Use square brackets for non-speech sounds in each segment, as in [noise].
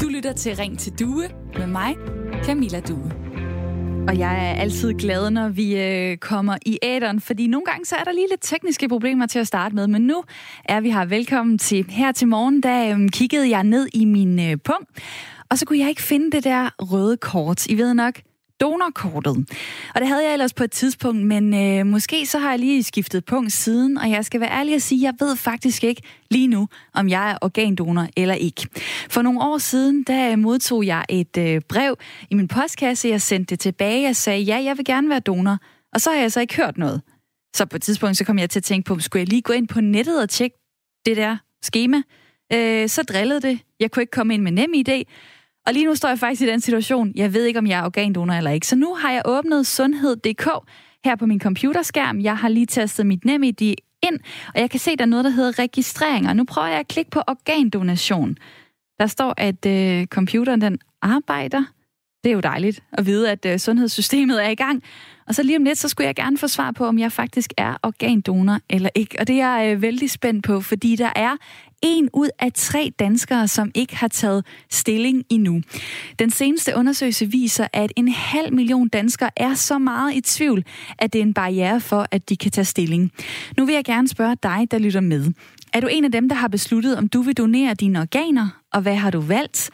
Du lytter til Ring til Due med mig, Camilla Due. Og jeg er altid glad, når vi øh, kommer i æderen, fordi nogle gange så er der lige lidt tekniske problemer til at starte med, men nu er vi her. Velkommen til her til morgen, der øh, kiggede jeg ned i min øh, pung, og så kunne jeg ikke finde det der røde kort. I ved nok, donorkortet. Og det havde jeg ellers på et tidspunkt, men øh, måske så har jeg lige skiftet punkt siden, og jeg skal være ærlig at sige, at jeg ved faktisk ikke lige nu, om jeg er organdonor eller ikke. For nogle år siden, der øh, modtog jeg et øh, brev i min postkasse, jeg sendte det tilbage, jeg sagde, ja, jeg vil gerne være donor. Og så har jeg så ikke hørt noget. Så på et tidspunkt, så kom jeg til at tænke på, skulle jeg lige gå ind på nettet og tjekke det der schema? Øh, så drillede det. Jeg kunne ikke komme ind med nem idé. Og lige nu står jeg faktisk i den situation, jeg ved ikke, om jeg er organdonor eller ikke. Så nu har jeg åbnet sundhed.dk her på min computerskærm. Jeg har lige tastet mit NemID ind, og jeg kan se, der er noget, der hedder registrering. Og nu prøver jeg at klikke på organdonation. Der står, at øh, computeren den arbejder. Det er jo dejligt at vide, at øh, sundhedssystemet er i gang. Og så lige om lidt, så skulle jeg gerne få svar på, om jeg faktisk er organdonor eller ikke. Og det er jeg øh, vældig spændt på, fordi der er en ud af tre danskere, som ikke har taget stilling endnu. Den seneste undersøgelse viser, at en halv million danskere er så meget i tvivl, at det er en barriere for, at de kan tage stilling. Nu vil jeg gerne spørge dig, der lytter med. Er du en af dem, der har besluttet, om du vil donere dine organer, og hvad har du valgt?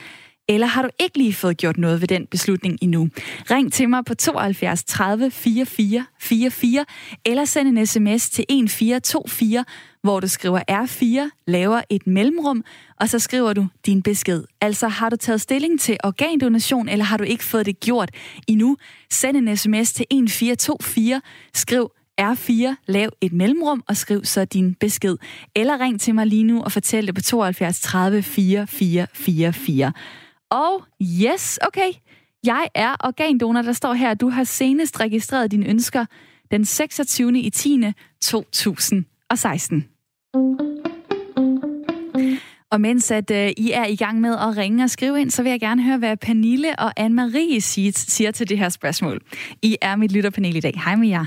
Eller har du ikke lige fået gjort noget ved den beslutning endnu? Ring til mig på 72 30 44 44, eller send en sms til 1424, hvor du skriver R4, laver et mellemrum, og så skriver du din besked. Altså har du taget stilling til organdonation, eller har du ikke fået det gjort endnu? Send en sms til 1424, skriv R4, lav et mellemrum og skriv så din besked. Eller ring til mig lige nu og fortæl det på 72 30 44 44. Og yes, okay, jeg er organdonor, der står her. Du har senest registreret dine ønsker den 26. i 10. 2016. Og mens at øh, I er i gang med at ringe og skrive ind, så vil jeg gerne høre, hvad Pernille og Anne-Marie siger, siger til det her spørgsmål. I er mit lytterpanel i dag. Hej med jer.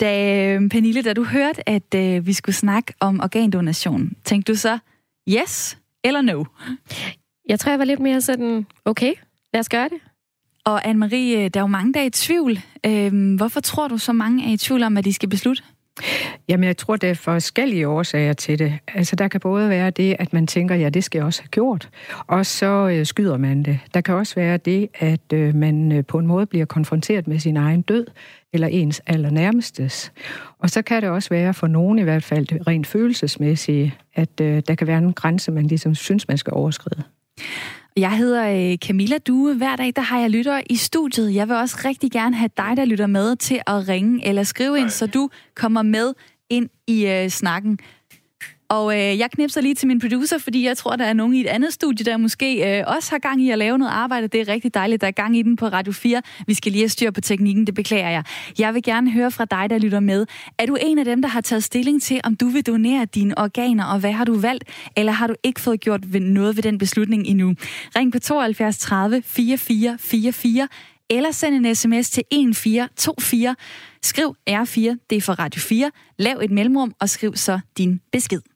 Da, øh, Pernille, da du hørte, at øh, vi skulle snakke om organdonation, tænkte du så yes eller no? Jeg tror, jeg var lidt mere sådan, okay, lad os gøre det. Og Anne-Marie, der er jo mange, der er i tvivl. Øhm, hvorfor tror du, så mange er i tvivl om, hvad de skal beslutte? Jamen, jeg tror, der er forskellige årsager til det. Altså, der kan både være det, at man tænker, ja, det skal jeg også have gjort, og så øh, skyder man det. Der kan også være det, at øh, man øh, på en måde bliver konfronteret med sin egen død, eller ens allernærmestes. Og så kan det også være, for nogen i hvert fald, rent følelsesmæssigt, at øh, der kan være en grænse, man ligesom synes, man skal overskride. Jeg hedder øh, Camilla Due. Hver dag der har jeg lytter i studiet. Jeg vil også rigtig gerne have dig, der lytter med, til at ringe eller skrive ind, så du kommer med ind i øh, snakken. Og øh, jeg knipser lige til min producer, fordi jeg tror, der er nogen i et andet studie, der måske øh, også har gang i at lave noget arbejde. Det er rigtig dejligt, der er gang i den på Radio 4. Vi skal lige have styr på teknikken, det beklager jeg. Jeg vil gerne høre fra dig, der lytter med. Er du en af dem, der har taget stilling til, om du vil donere dine organer, og hvad har du valgt? Eller har du ikke fået gjort noget ved den beslutning endnu? Ring på 72 30 44 44 eller send en sms til 1424. Skriv R4, det er for Radio 4. Lav et mellemrum og skriv så din besked.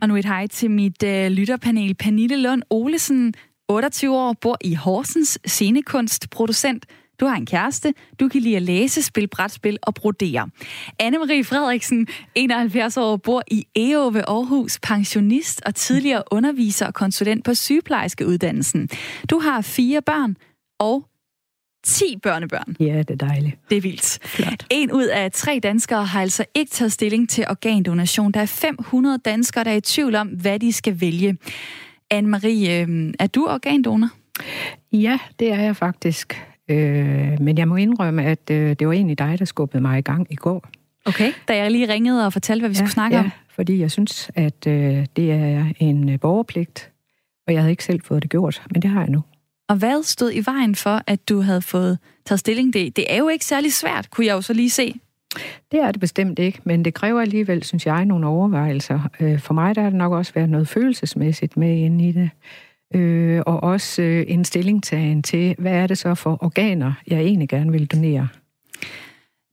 Og nu et hej til mit øh, lytterpanel. Pernille Lund Olesen, 28 år, bor i Horsens, scenekunstproducent. Du har en kæreste, du kan lide at læse, spille brætspil og brodere. Anne-Marie Frederiksen, 71 år, bor i EO ved Aarhus, pensionist og tidligere underviser og konsulent på sygeplejerskeuddannelsen. Du har fire børn og 10 børnebørn. Ja, det er dejligt. Det er vildt. Flot. En ud af tre danskere har altså ikke taget stilling til organdonation. Der er 500 danskere, der er i tvivl om, hvad de skal vælge. Anne-Marie, øh, er du organdonor? Ja, det er jeg faktisk. Øh, men jeg må indrømme, at øh, det var egentlig dig, der skubbede mig i gang i går. Okay. Da jeg lige ringede og fortalte, hvad vi ja, skulle snakke ja, om. fordi jeg synes, at øh, det er en øh, borgerpligt, og jeg havde ikke selv fået det gjort, men det har jeg nu. Og hvad stod i vejen for, at du havde fået taget stilling? Det, det er jo ikke særlig svært, kunne jeg jo så lige se. Det er det bestemt ikke, men det kræver alligevel, synes jeg, nogle overvejelser. Øh, for mig der har det nok også været noget følelsesmæssigt med inde i det. Øh, og også øh, en stillingtagen til, hvad er det så for organer, jeg egentlig gerne vil donere.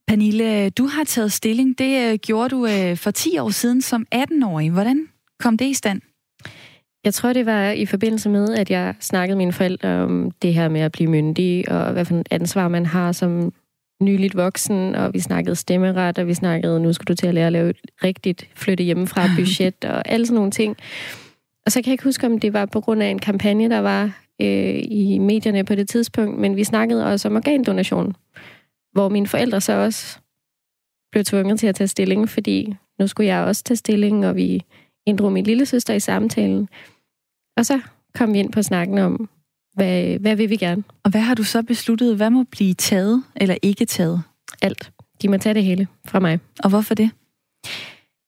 Pernille, du har taget stilling. Det gjorde du for 10 år siden som 18-årig. Hvordan kom det i stand? Jeg tror, det var i forbindelse med, at jeg snakkede med mine forældre om det her med at blive myndig, og hvad for et ansvar man har som nyligt voksen, og vi snakkede stemmeret, og vi snakkede, nu skal du til at lære at lave et rigtigt flytte hjemmefra [laughs] budget, og alle sådan nogle ting. Og så kan jeg ikke huske, om det var på grund af en kampagne, der var øh, i medierne på det tidspunkt, men vi snakkede også om organdonation, hvor mine forældre så også blev tvunget til at tage stilling, fordi nu skulle jeg også tage stilling, og vi inddrog min lille søster i samtalen. Og så kom vi ind på snakken om, hvad, hvad vil vi gerne? Og hvad har du så besluttet? Hvad må blive taget eller ikke taget? Alt. De må tage det hele fra mig. Og hvorfor det?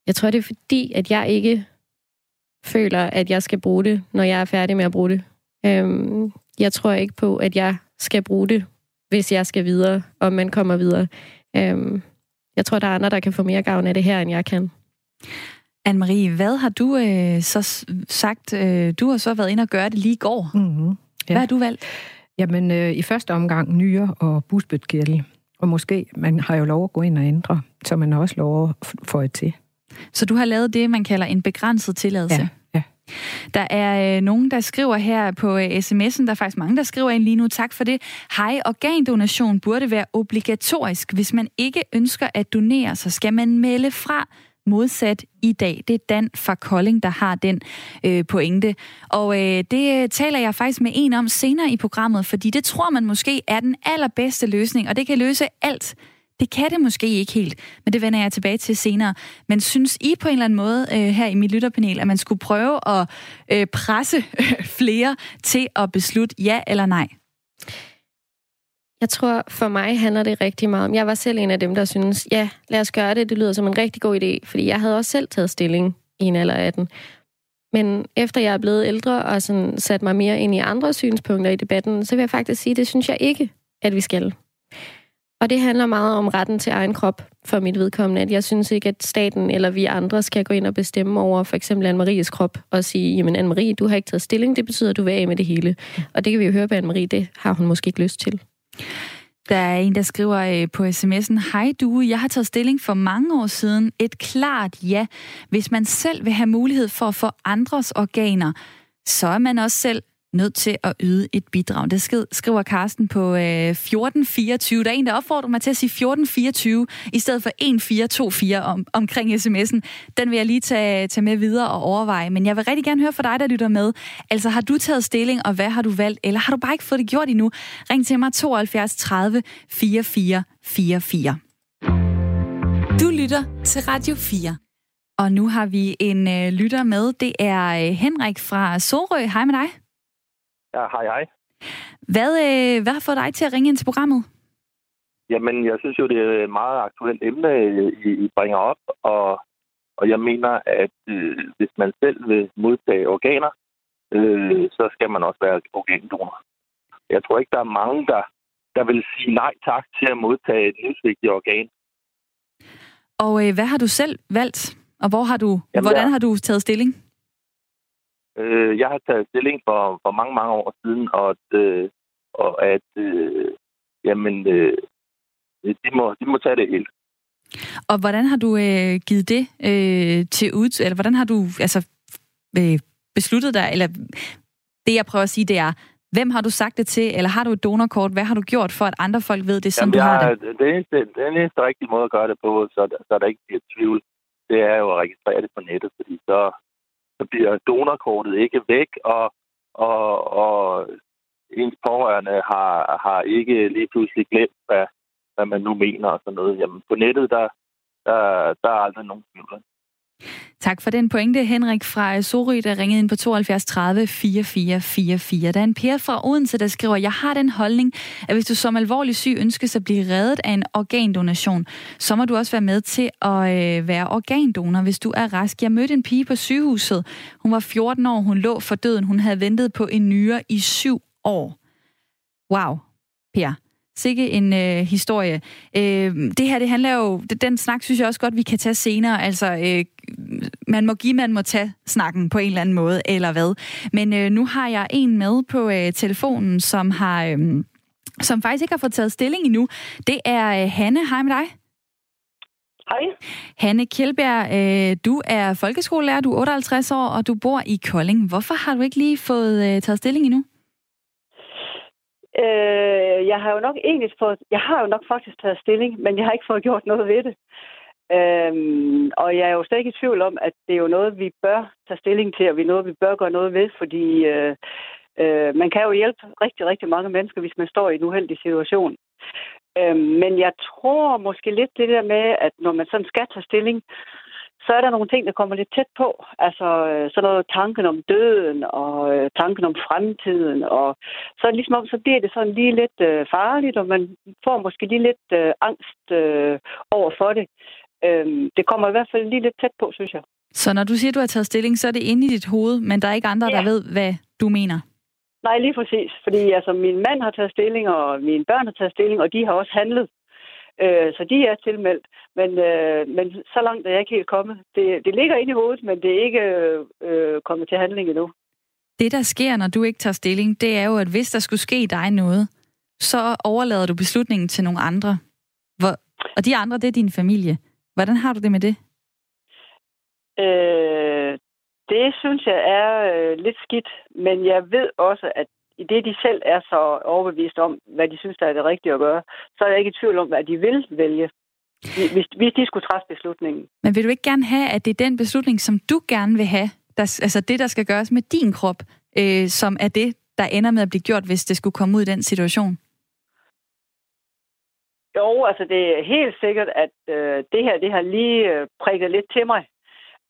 Jeg tror, det er fordi, at jeg ikke føler, at jeg skal bruge det, når jeg er færdig med at bruge det. Øhm, jeg tror ikke på, at jeg skal bruge det, hvis jeg skal videre, og man kommer videre. Øhm, jeg tror, der er andre, der kan få mere gavn af det her, end jeg kan. Anne-Marie, hvad har du øh, så sagt? Øh, du har så været inde og gøre det lige i går. Mm-hmm. Ja. Hvad har du valgt? Jamen, øh, i første omgang nyre og busbødkirtel. Og måske, man har jo lov at gå ind og ændre, så man har også lov at få et til. Så du har lavet det, man kalder en begrænset tilladelse? Ja. ja. Der er øh, nogen, der skriver her på øh, sms'en, der er faktisk mange, der skriver ind lige nu, tak for det. Hej, organdonation burde være obligatorisk. Hvis man ikke ønsker at donere, så skal man melde fra modsat i dag. Det er Dan fra Kolding, der har den øh, pointe. Og øh, det øh, taler jeg faktisk med en om senere i programmet, fordi det tror man måske er den allerbedste løsning, og det kan løse alt. Det kan det måske ikke helt, men det vender jeg tilbage til senere. Men synes I på en eller anden måde øh, her i mit lytterpanel, at man skulle prøve at øh, presse øh, [laughs] flere til at beslutte ja eller nej? Jeg tror, for mig handler det rigtig meget om... Jeg var selv en af dem, der synes, ja, lad os gøre det. Det lyder som en rigtig god idé, fordi jeg havde også selv taget stilling i en alder af den. Men efter jeg er blevet ældre og sådan sat mig mere ind i andre synspunkter i debatten, så vil jeg faktisk sige, det synes jeg ikke, at vi skal. Og det handler meget om retten til egen krop for mit vedkommende. At jeg synes ikke, at staten eller vi andre skal gå ind og bestemme over for eksempel Anne-Maries krop og sige, jamen Anne-Marie, du har ikke taget stilling, det betyder, at du vil af med det hele. Og det kan vi jo høre på Anne-Marie, det har hun måske ikke lyst til. Der er en, der skriver øh, på sms'en, Hej du, jeg har taget stilling for mange år siden. Et klart ja. Hvis man selv vil have mulighed for at få andres organer, så er man også selv nødt til at yde et bidrag. Det skriver Karsten på øh, 1424. Der er en, der opfordrer mig til at sige 1424 i stedet for 1424 om, omkring sms'en. Den vil jeg lige tage, tage med videre og overveje. Men jeg vil rigtig gerne høre fra dig, der lytter med. Altså, har du taget stilling, og hvad har du valgt? Eller har du bare ikke fået det gjort endnu? Ring til mig 72 30 44 44. Du lytter til Radio 4. Og nu har vi en øh, lytter med. Det er øh, Henrik fra Sorø. Hej med dig. Ja, hej hej. Hvad, øh, hvad har fået dig til at ringe ind til programmet? Jamen, jeg synes jo, det er et meget aktuelt emne, I, I bringer op, og, og jeg mener, at øh, hvis man selv vil modtage organer, øh, så skal man også være organdonor. Jeg tror ikke, der er mange, der, der vil sige nej tak til at modtage et livsvigtigt organ. Og øh, hvad har du selv valgt? Og hvor har du, Jamen, hvordan jeg... har du taget stilling? Øh, jeg har taget stilling for, for mange, mange år siden, og at, øh, og at øh, jamen, øh, de, må, de må tage det helt. Og hvordan har du øh, givet det øh, til ud, eller hvordan har du altså, øh, besluttet dig, eller det jeg prøver at sige, det er, hvem har du sagt det til, eller har du et donorkort? Hvad har du gjort for, at andre folk ved det, som Jamen, du har det? Det eneste, den eneste rigtige måde at gøre det på, så, så der ikke bliver tvivl, det er jo at registrere det på nettet, fordi så, så bliver donorkortet ikke væk, og, og, og ens pårørende har, har ikke lige pludselig glemt, hvad, hvad man nu mener og sådan noget. Jamen, på nettet, der, der, der er aldrig nogen tvivl. Tak for den pointe, Henrik fra Sorø, der ringede ind på 72 30 4444. Der er en Per fra Odense, der skriver, jeg har den holdning, at hvis du som alvorlig syg ønskes at blive reddet af en organdonation, så må du også være med til at øh, være organdonor, hvis du er rask. Jeg mødte en pige på sygehuset. Hun var 14 år, hun lå for døden. Hun havde ventet på en nyre i syv år. Wow, Per. Sikke en øh, historie. Øh, det her, det handler jo... Den snak synes jeg også godt, vi kan tage senere. Altså, øh, man må give, man må tage snakken på en eller anden måde, eller hvad. Men øh, nu har jeg en med på øh, telefonen, som har... Øh, som faktisk ikke har fået taget stilling endnu. Det er øh, Hanne. Hej med dig. Hej. Hanne Kjeldberg, øh, du er folkeskolelærer, du er 58 år, og du bor i Kolding. Hvorfor har du ikke lige fået øh, taget stilling endnu? Øh, jeg har jo nok egentlig fået, jeg har jo nok faktisk taget stilling, men jeg har ikke fået [laughs] gjort noget ved det. Øhm, og jeg er jo stadig i tvivl om, at det er jo noget, vi bør tage stilling til, og vi er noget, vi bør gøre noget ved, fordi øh, øh, man kan jo hjælpe rigtig, rigtig mange mennesker, hvis man står i en uheldig situation. Øh, men jeg tror måske lidt det der med, at når man sådan skal tage stilling, så er der nogle ting, der kommer lidt tæt på. Altså øh, sådan noget tanken om døden og øh, tanken om fremtiden. Og så ligesom om, så bliver det sådan lige lidt øh, farligt, og man får måske lige lidt øh, angst øh, over for det. Øhm, det kommer i hvert fald lige lidt tæt på, synes jeg. Så når du siger, du har taget stilling, så er det inde i dit hoved, men der er ikke andre, ja. der ved, hvad du mener? Nej, lige præcis. Fordi altså, min mand har taget stilling, og mine børn har taget stilling, og de har også handlet. Øh, så de er tilmeldt. Men, øh, men så langt er jeg ikke helt kommet. Det, det ligger inde i hovedet, men det er ikke øh, kommet til handling endnu. Det, der sker, når du ikke tager stilling, det er jo, at hvis der skulle ske dig noget, så overlader du beslutningen til nogle andre. Hvor, og de andre, det er din familie. Hvordan har du det med det? Øh, det synes jeg er øh, lidt skidt, men jeg ved også, at i det, de selv er så overbevist om, hvad de synes, der er det rigtige at gøre, så er jeg ikke i tvivl om, hvad de vil vælge, hvis, hvis de skulle træffe beslutningen. Men vil du ikke gerne have, at det er den beslutning, som du gerne vil have, der, altså det, der skal gøres med din krop, øh, som er det, der ender med at blive gjort, hvis det skulle komme ud i den situation? Jo, altså det er helt sikkert, at øh, det her det har lige øh, prikket lidt til mig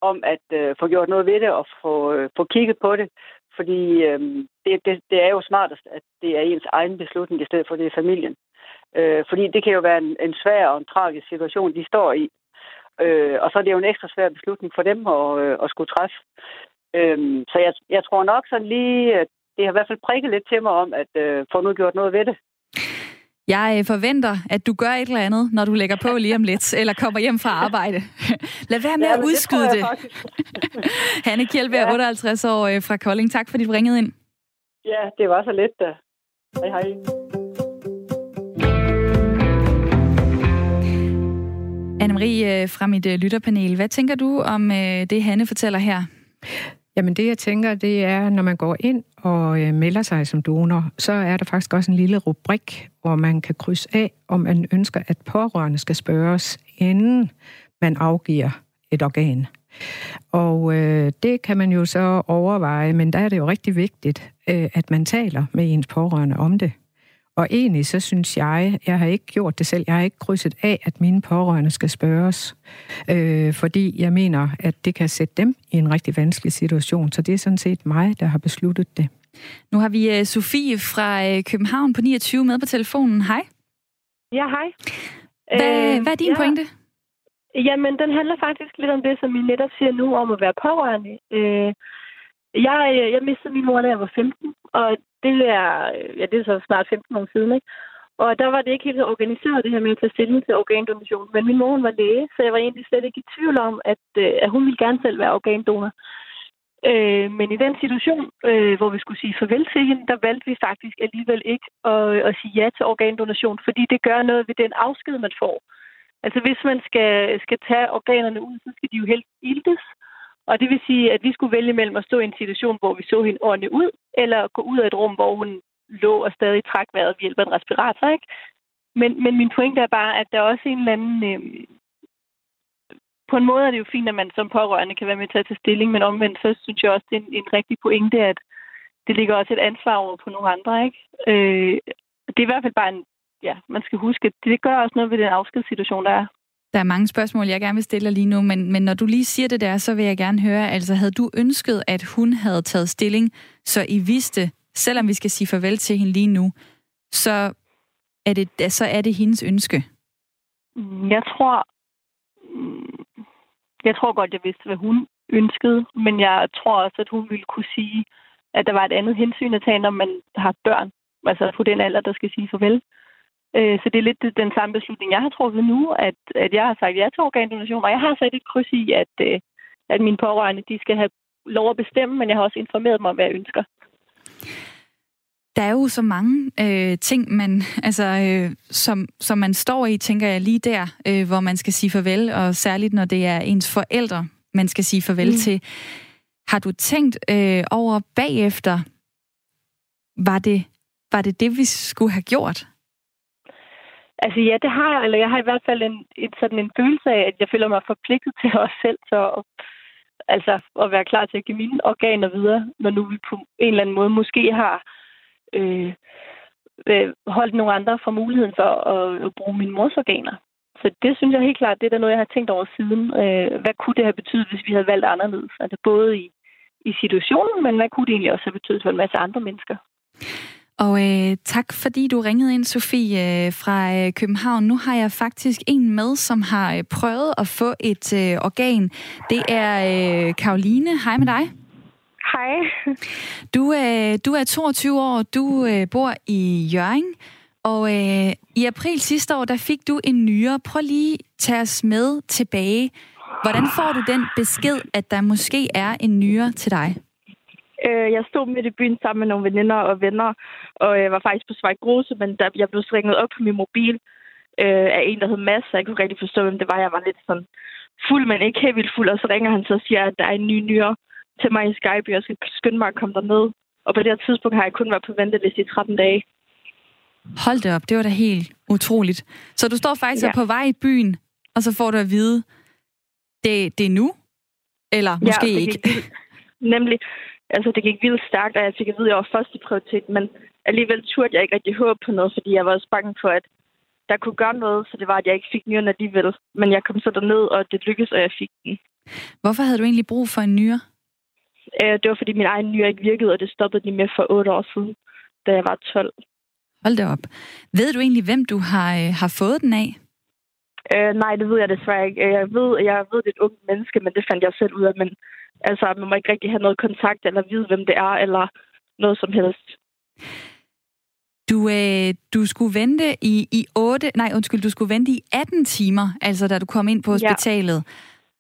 om at øh, få gjort noget ved det og få, øh, få kigget på det. Fordi øh, det, det, det er jo smartest, at det er ens egen beslutning, i stedet for det er familien. Øh, fordi det kan jo være en, en svær og en tragisk situation, de står i. Øh, og så er det jo en ekstra svær beslutning for dem at, øh, at skulle træffe. Øh, så jeg, jeg tror nok sådan lige, at det har i hvert fald prikket lidt til mig om, at øh, få nu gjort noget ved det. Jeg øh, forventer, at du gør et eller andet, når du lægger på lige om lidt, [laughs] eller kommer hjem fra arbejde. [laughs] Lad være med ja, [laughs] at udskyde det. det. Hanne Kjeldberg, ja. 58 år øh, fra Kolding. Tak fordi du ringede ind. Ja, det var så let da. Hej hej. Anne-Marie øh, fra mit lytterpanel, hvad tænker du om det, Hanne fortæller her? Jamen det, jeg tænker, det er, når man går ind og øh, melder sig som donor, så er der faktisk også en lille rubrik, hvor man kan krydse af, om man ønsker, at pårørende skal spørges, inden man afgiver et organ. Og øh, det kan man jo så overveje, men der er det jo rigtig vigtigt, øh, at man taler med ens pårørende om det. Og egentlig så synes jeg, jeg har ikke gjort det selv, jeg har ikke krydset af, at mine pårørende skal spørges, øh, fordi jeg mener, at det kan sætte dem i en rigtig vanskelig situation. Så det er sådan set mig, der har besluttet det. Nu har vi uh, Sofie fra uh, København på 29 med på telefonen. Hej. Ja, hej. Hvad, øh, hvad er din ja. pointe? Jamen, den handler faktisk lidt om det, som I netop siger nu, om at være pårørende. Øh, jeg, jeg mistede min mor, da jeg var 15, og det er, øh, ja, det er så snart 15 år siden, ikke? Og der var det ikke helt så organiseret, det her med at tage stilling til organdonation. Men min mor var læge, så jeg var egentlig slet ikke i tvivl om, at, øh, at hun ville gerne selv være organdonor. Øh, men i den situation, øh, hvor vi skulle sige farvel til hende, der valgte vi faktisk alligevel ikke at, at sige ja til organdonation, fordi det gør noget ved den afsked, man får. Altså hvis man skal, skal tage organerne ud, så skal de jo helt iltes. Og det vil sige, at vi skulle vælge mellem at stå i en situation, hvor vi så hende ordentligt ud, eller gå ud af et rum, hvor hun lå og stadig træk vejret ved hjælp af en respirator. Ikke? Men, men min pointe er bare, at der er også en eller anden... Øh, på en måde er det jo fint, at man som pårørende kan være med til at tage stilling, men omvendt så synes jeg også, det er en, en rigtig pointe, at det ligger også et ansvar over på nogle andre. Ikke? Øh, det er i hvert fald bare en... Ja, man skal huske, at det gør også noget ved den afskedssituation, der er. Der er mange spørgsmål, jeg gerne vil stille dig lige nu, men, men når du lige siger det der, så vil jeg gerne høre, altså havde du ønsket, at hun havde taget stilling, så I vidste, selvom vi skal sige farvel til hende lige nu, så er det, så er det hendes ønske? Jeg tror, jeg tror godt, jeg vidste, hvad hun ønskede, men jeg tror også, at hun ville kunne sige, at der var et andet hensyn at tage, når man har børn. Altså på den alder, der skal sige farvel. Øh, så det er lidt den samme beslutning, jeg har truffet nu, at, at jeg har sagt ja til organdonation, og jeg har sat et kryds i, at, øh, at mine pårørende de skal have lov at bestemme, men jeg har også informeret dem om, hvad jeg ønsker. der er jo så mange øh, ting, man, altså, øh, som, som man står i, tænker jeg, lige der, øh, hvor man skal sige farvel, og særligt når det er ens forældre, man skal sige farvel mm. til. Har du tænkt øh, over bagefter, var det, var det det, vi skulle have gjort? Altså ja, det har jeg, eller jeg har i hvert fald en, en, sådan en følelse af, at jeg føler mig forpligtet til os selv, så altså at være klar til at give mine organer videre, når nu vi på en eller anden måde måske har øh, øh, holdt nogle andre fra muligheden for at, at bruge mine mors organer. Så det synes jeg helt klart, det er der noget, jeg har tænkt over siden. Øh, hvad kunne det have betydet, hvis vi havde valgt anderledes? Altså både i, i situationen, men hvad kunne det egentlig også have betydet for en masse andre mennesker? Og øh, tak fordi du ringede ind, Sofie øh, fra øh, København. Nu har jeg faktisk en med, som har øh, prøvet at få et øh, organ. Det er øh, Karoline. Hej med dig. Hej. Du, øh, du er 22 år, du øh, bor i Jørgen, og øh, i april sidste år, der fik du en nyere. Prøv lige at tage os med tilbage. Hvordan får du den besked, at der måske er en nyere til dig? Øh, jeg stod midt i byen sammen med nogle veninder og venner, og jeg var faktisk på Svejk Grose, men der, jeg blev ringet op på min mobil øh, af en, der hed Mads, så jeg kunne rigtig forstå, hvem det var. Jeg var lidt sådan fuld, men ikke helt vildt fuld, og så ringer han så og siger, at der er en ny nyere til mig i Skype, og jeg skal skynde mig at komme derned. Og på det her tidspunkt har jeg kun været på venteliste i 13 dage. Hold det op, det var da helt utroligt. Så du står faktisk ja. på vej i byen, og så får du at vide, det, det er nu? Eller måske ja, ikke? Nemlig, altså det gik vildt stærkt, og jeg fik at vide, at jeg var første prioritet, men alligevel turde jeg ikke rigtig håbe på noget, fordi jeg var også bange for, at der kunne gøre noget, så det var, at jeg ikke fik nyren alligevel. Men jeg kom så derned, og det lykkedes, og jeg fik den. Hvorfor havde du egentlig brug for en nyre? Øh, det var, fordi min egen nyre ikke virkede, og det stoppede de med for otte år siden, da jeg var 12. Hold da op. Ved du egentlig, hvem du har, øh, har fået den af? Øh, nej, det ved jeg desværre ikke. Jeg ved, jeg ved, det er et ungt menneske, men det fandt jeg selv ud af. Men altså, man må ikke rigtig have noget kontakt, eller vide, hvem det er, eller noget som helst. Du, øh, du skulle vente i, i 8, nej undskyld, du skulle vente i 18 timer, altså da du kom ind på hospitalet.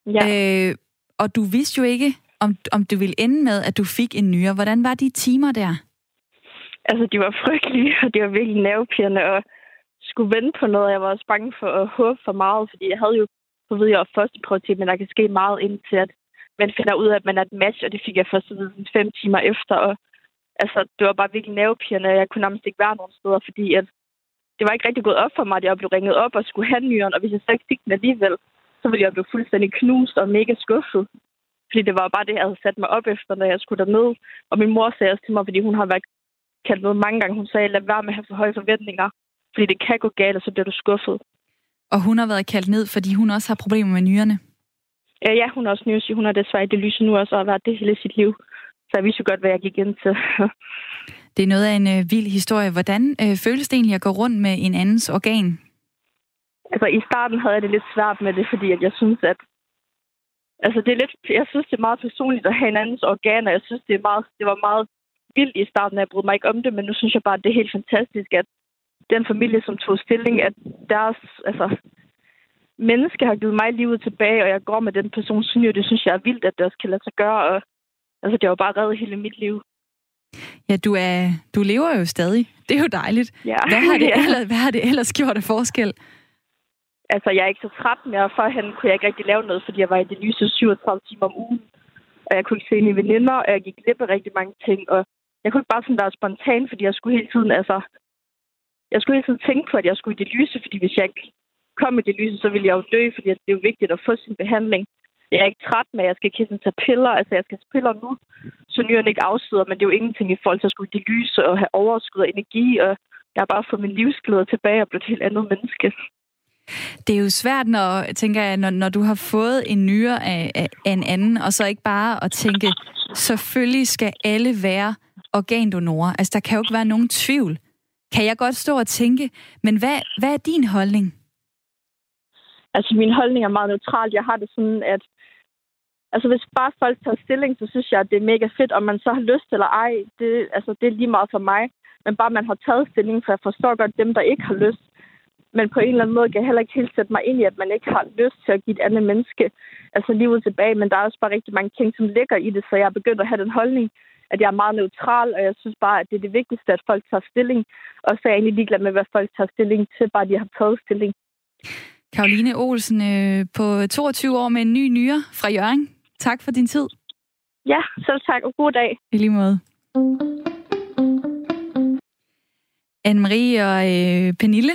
Ja. ja. Øh, og du vidste jo ikke, om, om du ville ende med, at du fik en nyere. Hvordan var de timer der? Altså, de var frygtelige, og det var virkelig nervepirrende, og skulle vente på noget. Jeg var også bange for at håbe for meget, fordi jeg havde jo, så ved jeg, første prioritet, men der kan ske meget indtil, at man finder ud af, at man er et match, og det fik jeg først at vide fem timer efter, og altså, det var bare virkelig nervepirrende, jeg kunne nærmest ikke være nogen steder, fordi at det var ikke rigtig gået op for mig, at jeg blev ringet op og skulle have nyeren, og hvis jeg så ikke fik den alligevel, så ville jeg blive fuldstændig knust og mega skuffet. Fordi det var bare det, jeg havde sat mig op efter, når jeg skulle derned. Og min mor sagde også til mig, fordi hun har været kaldt noget mange gange, hun sagde, lad være med at have for høje forventninger. Fordi det kan gå galt, og så bliver du skuffet. Og hun har været kaldt ned, fordi hun også har problemer med nyrerne? Ja, ja hun er også nyresyg. Hun har desværre det lyse nu også, og har været det hele sit liv. Så jeg vidste jo godt, hvad jeg gik ind til. [laughs] det er noget af en øh, vild historie. Hvordan øh, føles det egentlig at gå rundt med en andens organ? Altså, i starten havde jeg det lidt svært med det, fordi at jeg synes, at Altså, det er lidt, jeg synes, det er meget personligt at have en andens organer. Jeg synes, det, er meget, det var meget vildt i starten, at jeg brød mig ikke om det, men nu synes jeg bare, at det er helt fantastisk, at den familie, som tog stilling, at deres altså, menneske har givet mig livet tilbage, og jeg går med den person, synes det synes jeg er vildt, at det også kan lade sig gøre. Og, altså, det har jo bare reddet hele mit liv. Ja, du, er, du lever jo stadig. Det er jo dejligt. Ja. Hvad, har det [laughs] ja. ellers, hvad har det ellers gjort af forskel? altså, jeg er ikke så træt mere. Førhen kunne jeg ikke rigtig lave noget, fordi jeg var i det lyse 37 timer om ugen. Og jeg kunne ikke se mine veninder, og jeg gik glip af rigtig mange ting. Og jeg kunne ikke bare sådan være spontan, fordi jeg skulle hele tiden, altså... Jeg skulle hele tiden tænke på, at jeg skulle i det lyse, fordi hvis jeg ikke kom i det lyse, så ville jeg jo dø, fordi det er jo vigtigt at få sin behandling. Jeg er ikke træt med, at jeg skal kigge tage piller. Altså, jeg skal tage piller nu, så nyerne ikke afsider, men det er jo ingenting i forhold til at skulle i det lyse og have overskud og energi, og jeg har bare fået min livsglæde tilbage og blevet et helt andet menneske. Det er jo svært, når, tænker jeg, når, når du har fået en nyre af, af, af en anden, og så ikke bare at tænke, selvfølgelig skal alle være organdonorer. Altså, der kan jo ikke være nogen tvivl. Kan jeg godt stå og tænke, men hvad, hvad er din holdning? Altså, min holdning er meget neutral. Jeg har det sådan, at altså, hvis bare folk tager stilling, så synes jeg, at det er mega fedt, om man så har lyst eller ej. Det, altså, det er lige meget for mig. Men bare man har taget stilling, for jeg forstår godt dem, der ikke har lyst men på en eller anden måde kan jeg heller ikke helt sætte mig ind i, at man ikke har lyst til at give et andet menneske altså livet tilbage. Men der er også bare rigtig mange ting, som ligger i det, så jeg er begyndt at have den holdning, at jeg er meget neutral, og jeg synes bare, at det er det vigtigste, at folk tager stilling. Og så er jeg egentlig ligeglad med, hvad folk tager stilling til, bare de har taget stilling. Karoline Olsen øh, på 22 år med en ny nyre fra Jørgen. Tak for din tid. Ja, selv tak, og god dag. I lige måde. Anne-Marie og øh, Pernille,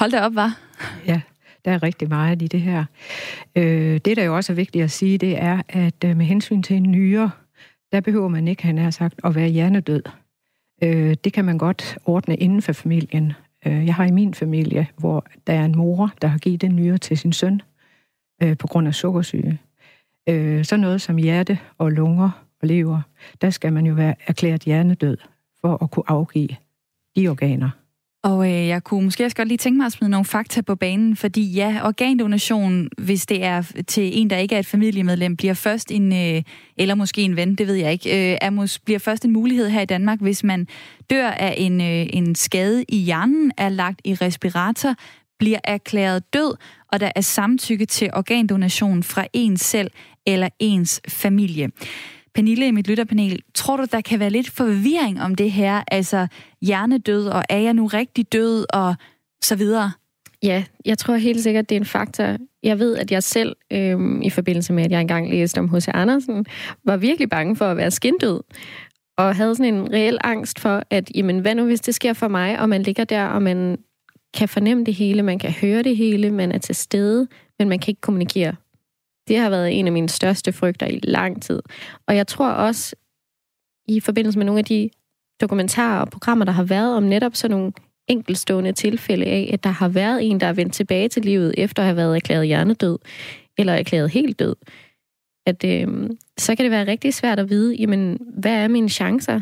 hold da op, var. Ja, der er rigtig meget i det her. Øh, det, der jo også er vigtigt at sige, det er, at øh, med hensyn til en nyre, der behøver man ikke, han har sagt, at være hjernedød. Øh, det kan man godt ordne inden for familien. Øh, jeg har i min familie, hvor der er en mor, der har givet den nyre til sin søn øh, på grund af sukkersyge. Øh, så noget som hjerte og lunger og lever, der skal man jo være erklæret hjernedød for at kunne afgive de organer. Og øh, jeg kunne måske også godt lige tænke mig at smide nogle fakta på banen, fordi ja, organdonation, hvis det er til en, der ikke er et familiemedlem, bliver først en, øh, eller måske en ven, det ved jeg ikke, øh, er mås- bliver først en mulighed her i Danmark, hvis man dør af en, øh, en skade i hjernen, er lagt i respirator, bliver erklæret død, og der er samtykke til organdonation fra en selv eller ens familie. Pernille i mit lytterpanel, tror du, der kan være lidt forvirring om det her? Altså hjernedød, og er jeg nu rigtig død, og så videre? Ja, jeg tror helt sikkert, det er en faktor. Jeg ved, at jeg selv, øhm, i forbindelse med, at jeg engang læste om H.C. Andersen, var virkelig bange for at være skindød. Og havde sådan en reel angst for, at jamen, hvad nu hvis det sker for mig, og man ligger der, og man kan fornemme det hele, man kan høre det hele, man er til stede, men man kan ikke kommunikere. Det har været en af mine største frygter i lang tid. Og jeg tror også, i forbindelse med nogle af de dokumentarer og programmer, der har været om netop sådan nogle enkelstående tilfælde af, at der har været en, der er vendt tilbage til livet efter at have været erklæret hjernedød, eller erklæret helt død, at øh, så kan det være rigtig svært at vide, jamen, hvad er mine chancer?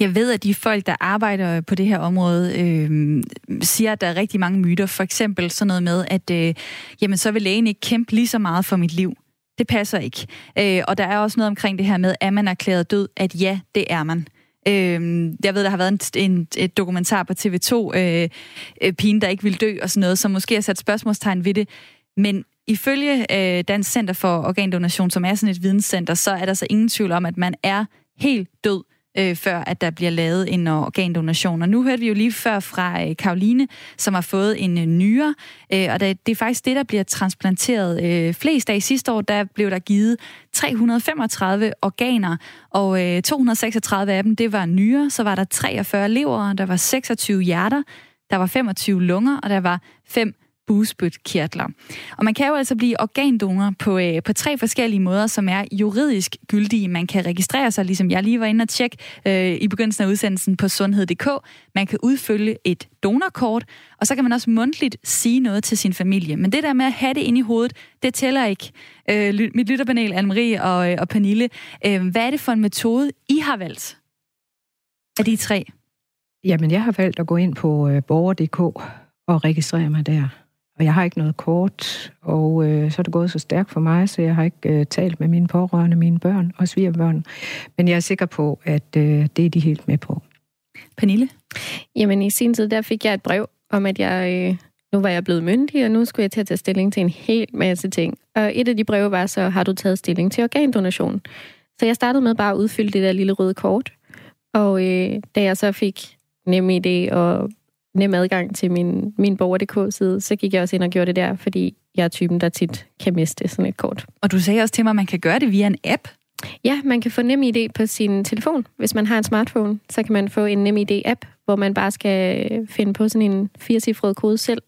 Jeg ved, at de folk, der arbejder på det her område, øh, siger, at der er rigtig mange myter. For eksempel sådan noget med, at øh, jamen, så vil lægen ikke kæmpe lige så meget for mit liv. Det passer ikke. Øh, og der er også noget omkring det her med, at man erklæret død, at ja, det er man. Øh, jeg ved, der har været en, en, et dokumentar på TV2, øh, øh, pigen, der ikke vil dø og sådan noget, som måske har sat spørgsmålstegn ved det. Men ifølge øh, Dansk Center for Organdonation, som er sådan et videnscenter, så er der så ingen tvivl om, at man er helt død øh, før at der bliver lavet en øh, organdonation. Og nu hørte vi jo lige før fra øh, Karoline, som har fået en øh, nyre, øh, og det, det er faktisk det, der bliver transplanteret øh, flest af. Sidste år, der blev der givet 335 organer, og øh, 236 af dem, det var nyre, så var der 43 lever, der var 26 hjerter, der var 25 lunger, og der var 5 bugspytkirtler. Og man kan jo altså blive organdonor på, øh, på tre forskellige måder, som er juridisk gyldige. Man kan registrere sig, ligesom jeg lige var inde og tjekke øh, i begyndelsen af udsendelsen på sundhed.dk. Man kan udfylde et donorkort, og så kan man også mundtligt sige noget til sin familie. Men det der med at have det inde i hovedet, det tæller ikke. Øh, mit lytterpanel, Anne-Marie og, øh, og Pernille, øh, hvad er det for en metode, I har valgt af de tre? Jamen, jeg har valgt at gå ind på øh, borger.dk og registrere mig der. Og jeg har ikke noget kort, og øh, så er det gået så stærkt for mig, så jeg har ikke øh, talt med mine pårørende, mine børn og svigerbørn. Men jeg er sikker på, at øh, det er de helt med på. Pernille? Jamen i sin tid, der fik jeg et brev om, at jeg... Øh nu var jeg blevet myndig, og nu skulle jeg til at tage stilling til en hel masse ting. Og et af de breve var så, har du taget stilling til organdonation? Så jeg startede med bare at udfylde det der lille røde kort. Og øh, da jeg så fik nem idé og nem adgang til min, min borger.dk-side, så gik jeg også ind og gjorde det der, fordi jeg er typen, der tit kan miste sådan et kort. Og du sagde også til mig, at man kan gøre det via en app. Ja, man kan få nem idé på sin telefon. Hvis man har en smartphone, så kan man få en nem idé-app, hvor man bare skal finde på sådan en firecifret kode selv,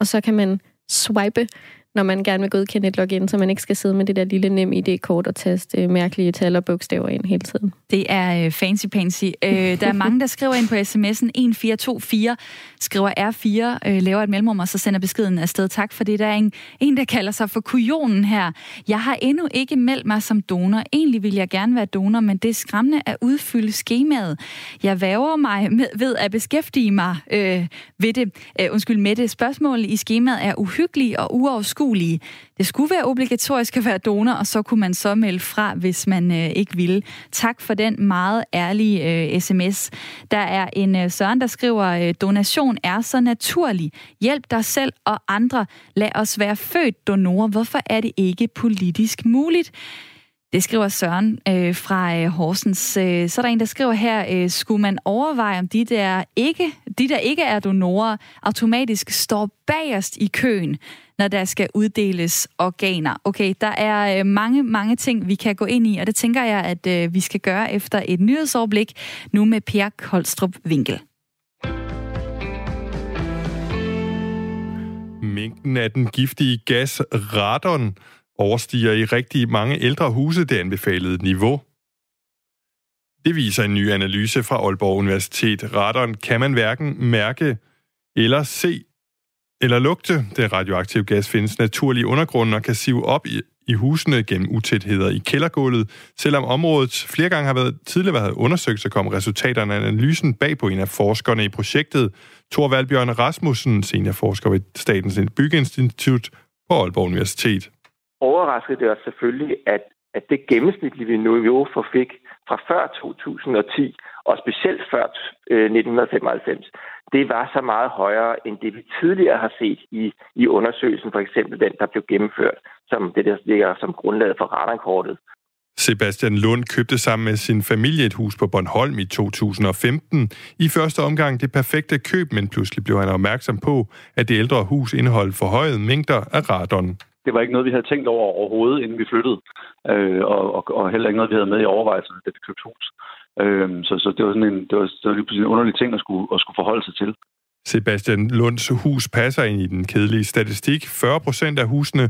og så kan man swipe når man gerne vil godkende et login, så man ikke skal sidde med det der lille nem ID-kort og taste øh, mærkelige tal og bogstaver ind hele tiden. Det er øh, fancy pansy. Øh, der er mange, der skriver ind på sms'en 1424, skriver R4, øh, laver et mellemrum, og så sender beskeden afsted. Tak for det. Der er en, en, der kalder sig for kujonen her. Jeg har endnu ikke meldt mig som donor. Egentlig vil jeg gerne være donor, men det er skræmmende at udfylde skemaet. Jeg væver mig med, ved at beskæftige mig øh, ved det. Øh, undskyld, med det. Spørgsmålet i skemaet er uhyggelige og uoverskuelige uoverskuelige. Det skulle være obligatorisk at være donor, og så kunne man så melde fra, hvis man øh, ikke ville. Tak for den meget ærlige øh, sms. Der er en øh, Søren, der skriver, øh, donation er så naturlig. Hjælp dig selv og andre. Lad os være født donorer. Hvorfor er det ikke politisk muligt? Det skriver Søren øh, fra øh, Horsens. Øh, så er der en, der skriver her, øh, skulle man overveje, om de der, ikke, de der ikke er donorer automatisk står bagerst i køen, når der skal uddeles organer. Okay, der er øh, mange, mange ting, vi kan gå ind i, og det tænker jeg, at øh, vi skal gøre efter et nyhedsoverblik, nu med Per Kolstrup Winkel. Mængden af den giftige gas radon overstiger i rigtig mange ældre huse det anbefalede niveau. Det viser en ny analyse fra Aalborg Universitet. Radon kan man hverken mærke eller se eller lugte. Det radioaktive gas findes naturligt i undergrunden og kan sive op i, i husene gennem utætheder i kældergulvet. Selvom området flere gange har været tidligere været undersøgt, så kom resultaterne af analysen bag på en af forskerne i projektet, Thor Valbjørn Rasmussen, seniorforsker ved Statens Byggeinstitut på Aalborg Universitet overraskede det os selvfølgelig, at, at det gennemsnitlige niveau for fik fra før 2010, og specielt før øh, 1995, det var så meget højere end det, vi tidligere har set i, i undersøgelsen, for eksempel den, der blev gennemført, som det der ligger som grundlaget for radarkortet. Sebastian Lund købte sammen med sin familie et hus på Bornholm i 2015. I første omgang det perfekte køb, men pludselig blev han opmærksom på, at det ældre hus indeholdt forhøjet mængder af radon det var ikke noget, vi havde tænkt over overhovedet, inden vi flyttede. Øh, og, og, og heller ikke noget, vi havde med i overvejelserne, da vi købte hus. Øh, så, så det var sådan en, det var, det var lige en underlig ting at skulle, at skulle forholde sig til. Sebastian Lunds hus passer ind i den kedelige statistik. 40 procent af husene,